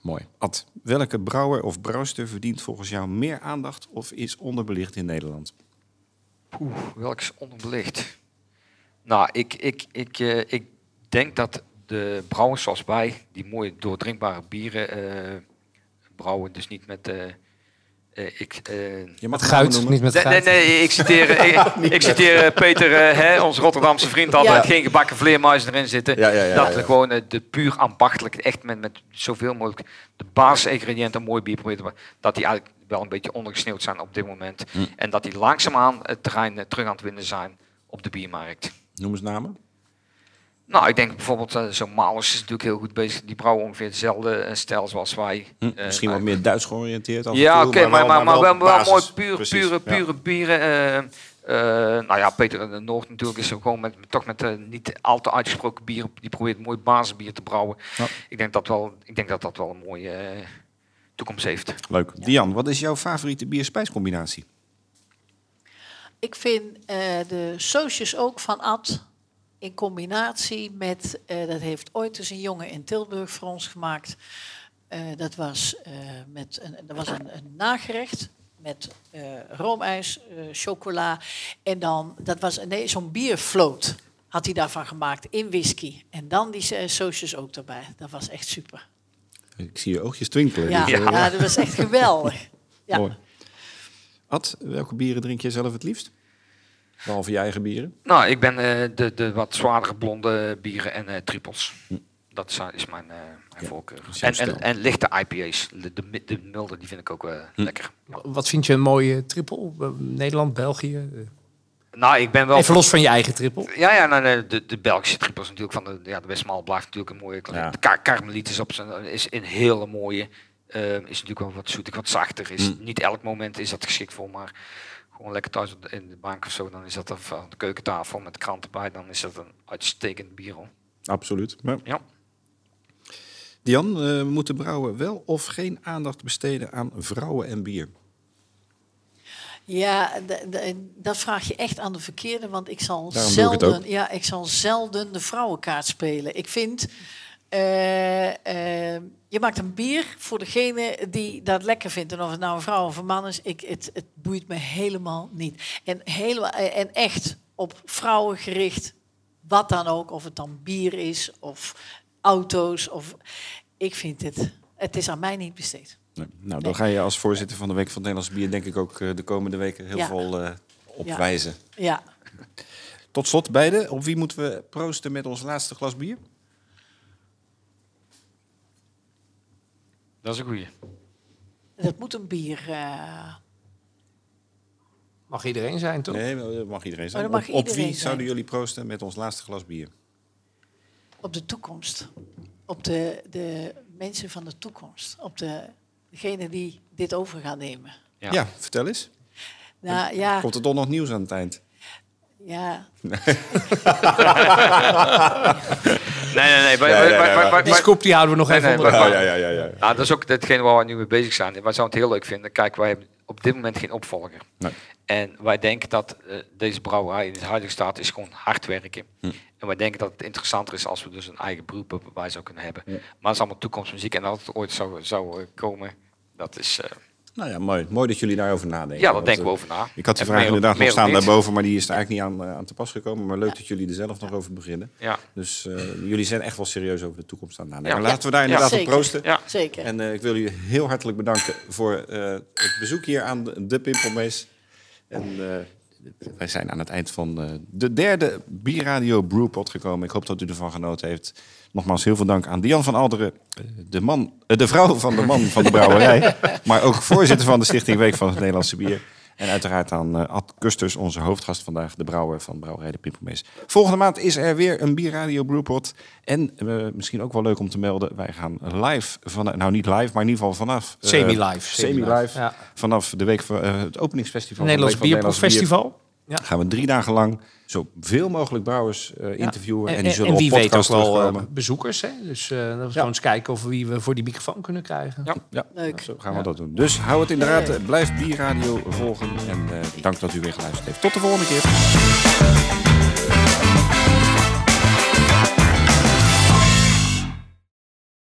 Speaker 1: Mooi. Ad, welke brouwer of brouwster verdient volgens jou meer aandacht of is onderbelicht in Nederland?
Speaker 5: Oeh, welk is onderbelicht? Nou, ik, ik, ik, eh, ik denk dat de brouwers zoals wij, die mooie doordrinkbare bieren eh, brouwen, dus niet met... eh, eh, ik, eh,
Speaker 1: Je
Speaker 2: Met
Speaker 1: mag noemen.
Speaker 2: niet met
Speaker 5: Nee, nee, ik citeer, ik, ik citeer Peter, hè, onze Rotterdamse vriend, altijd geen gebakken vleermuizen erin zitten.
Speaker 1: Ja, ja, ja,
Speaker 5: dat
Speaker 1: ja.
Speaker 5: we gewoon de puur ambachtelijk, echt met, met zoveel mogelijk de basisingrediënten mooi bier proberen te maken, dat die eigenlijk wel een beetje ondergesneeuwd zijn op dit moment.
Speaker 1: Hm.
Speaker 5: En dat die langzaamaan het terrein eh, terug aan het winnen zijn op de biermarkt.
Speaker 1: Noem eens namen.
Speaker 5: Nou, ik denk bijvoorbeeld, eh, zo'n Malers is natuurlijk heel goed bezig. Die brouwen ongeveer dezelfde eh, stijl zoals wij.
Speaker 1: Hm, Misschien wat meer Duits georiënteerd. af
Speaker 5: ja, oké, maar, maar, maar, wel, mooi puur,
Speaker 1: Precies,
Speaker 5: pure,
Speaker 1: ja.
Speaker 5: pure bieren. nou ja, Peter de Noord natuurlijk is er gewoon met, toch met niet al te uitgesproken bier. Die probeert mooi basisbier te brouwen.
Speaker 1: Ja.
Speaker 5: Ik, denk dat wel, ik denk dat dat wel een mooie toekomst heeft.
Speaker 1: Leuk. Dian, wat is jouw favoriete bier-spijscombinatie?
Speaker 3: Ik vind eh, de sausjes ook van Ad in combinatie met, eh, dat heeft ooit eens een jongen in Tilburg voor ons gemaakt. Eh, dat was, eh, met een, dat was een, een nagerecht met eh, roomijs, eh, chocola en dan, dat was een- nee, zo'n bierfloat had hij daarvan gemaakt in whisky. En dan die sausjes ook erbij. Dat was echt super.
Speaker 1: Ik zie je oogjes twinkelen.
Speaker 3: Ja,
Speaker 1: Dus, eh,
Speaker 3: ja. dat was echt geweldig. Ja.
Speaker 1: Mooi. Ad, welke bieren drink je zelf het liefst? Behalve je eigen bieren?
Speaker 5: Nou, ik ben eh, de, de wat zwaardere blonde bieren en eh triples. Dat is, mijn, eh, mijn voorkeur. En, en, lichte IPA's. De, de, de milde, die vind ik ook eh, lekker.
Speaker 2: Wat vind je een mooie triple? Nederland, België?
Speaker 5: Nou, ik ben wel...
Speaker 2: Even los van je eigen triple.
Speaker 5: Ja, ja nou, nee, de, de Belgische trippels natuurlijk van de, ja, de Westmaal blijft natuurlijk een mooie.
Speaker 1: Ja.
Speaker 5: De Kar Karmeliet is, op zijn, is een hele mooie. eh, is natuurlijk wel wat zoetig, wat zachter. Is,
Speaker 1: Mm.
Speaker 5: Niet elk moment is dat geschikt voor, maar gewoon lekker thuis op de- in de bank of zo. Dan is dat aan de keukentafel met krant erbij. Dan is dat een uitstekend bier. hoor.
Speaker 1: Absoluut. Ja.
Speaker 5: Ja.
Speaker 1: Dian, eh, moeten brouwen wel of geen aandacht besteden aan vrouwen en bier?
Speaker 3: Ja, dat vraag je echt aan de verkeerde, want ik zal
Speaker 1: Daarom ik
Speaker 3: zelden, ja, ik zal zelden de vrouwenkaart spelen. Ik vind, eh, eh, je maakt een bier voor degene die dat lekker vindt. En of het nou een vrouw of een man is, ik, het, het boeit me helemaal niet. En, helemaal, eh, en echt op vrouwen gericht, wat dan ook, of het dan bier is of auto's. Of, ik vind het, het is aan mij niet besteed.
Speaker 1: Nee. Nou, dan ga je als voorzitter van de Week van het Nederlands Bier... denk ik ook eh, de komende weken heel
Speaker 3: Ja.
Speaker 1: veel eh, opwijzen.
Speaker 3: Ja.
Speaker 1: Tot slot, beide. Op wie moeten we proosten met ons laatste glas bier?
Speaker 5: Dat is een goeie.
Speaker 3: Dat moet een bier. eh,
Speaker 2: Mag iedereen zijn, toch?
Speaker 1: Nee, dat mag iedereen zijn.
Speaker 3: Oh,
Speaker 1: op, op wie
Speaker 3: zijn.
Speaker 1: zouden jullie proosten met ons laatste glas bier?
Speaker 3: op de toekomst. Op de, de mensen van de toekomst. Op de, degene die dit over gaan nemen.
Speaker 5: Ja.
Speaker 1: Ja, vertel eens.
Speaker 3: Nou ja,
Speaker 1: Komt er toch nog nieuws aan het eind?
Speaker 3: ja.
Speaker 5: Nee, nee, nee.
Speaker 1: Nee,
Speaker 5: wij- wij- wij-
Speaker 2: Die scoop die houden we nog
Speaker 5: Nee,
Speaker 2: even
Speaker 5: nee,
Speaker 2: onder kant.
Speaker 1: ja, ja, ja.
Speaker 5: Nou, dat is ook hetgene waar we nu mee bezig zijn. Wij zouden het heel leuk vinden. Kijk, wij hebben op dit moment geen opvolger.
Speaker 1: Nee.
Speaker 5: En wij denken dat eh, deze brouwerij in de huidige staat is gewoon hard werken.
Speaker 1: Hm.
Speaker 5: En wij denken dat het interessanter is als we dus een eigen beroep op wij zou kunnen hebben. Maar het is allemaal toekomstmuziek. En dat het ooit zou, zou eh, komen, dat is... eh,
Speaker 1: Nou ja, mooi. Mooi dat jullie daarover nadenken.
Speaker 5: ja, daar denken we
Speaker 1: eh,
Speaker 5: over na.
Speaker 1: Ik had die
Speaker 5: En
Speaker 1: vraag inderdaad nog staan daarboven, maar die is er eigenlijk niet aan, eh, aan te pas gekomen. Maar leuk dat jullie er zelf nog over beginnen.
Speaker 5: Ja,
Speaker 1: Dus eh, jullie zijn echt wel serieus over de toekomst aan het nadenken.
Speaker 5: Ja.
Speaker 1: Maar Laten we daar
Speaker 5: Ja,
Speaker 1: inderdaad op proosten.
Speaker 5: ja.
Speaker 3: Zeker.
Speaker 1: En eh, ik wil jullie heel hartelijk bedanken voor eh, het bezoek hier aan de, de Pimpelmees. En eh, wij zijn aan het eind van eh, de derde Bierradio Brewpot gekomen. Ik hoop dat u ervan genoten heeft. Nogmaals heel veel dank aan Dian van Alderen, de, man, eh, de vrouw van de man van de brouwerij. maar ook voorzitter van de Stichting Week van het Nederlandse Bier. En uiteraard aan eh, Ad Kusters, onze hoofdgast vandaag, de brouwer van Brouwerij de Pimpelmees. Volgende maand is er weer een Bierradio Brewpot. En eh, misschien ook wel leuk om te melden, wij gaan live, van, nou niet live, maar in ieder geval vanaf...
Speaker 2: Semi-live.
Speaker 1: Semi-live.
Speaker 2: Ja.
Speaker 1: Vanaf de week van, eh, het openingsfestival. van de
Speaker 2: Nederlands Bierproeffestival. Ja.
Speaker 1: Gaan we drie dagen lang zoveel mogelijk brouwers eh, interviewen. En,
Speaker 2: En,
Speaker 1: die zullen
Speaker 2: en
Speaker 1: op
Speaker 2: weet ook
Speaker 1: podcast
Speaker 2: wel eh, bezoekers. Hè? Dus eh dat we gewoon eens kijken of we wie we voor die microfoon kunnen krijgen.
Speaker 5: Ja.
Speaker 1: Ja,
Speaker 3: Leuk.
Speaker 1: zo gaan we dat doen. Dus hou het in de raad. Blijf Bierradio volgen. En eh, dank dat u weer geluisterd heeft. Tot de volgende keer.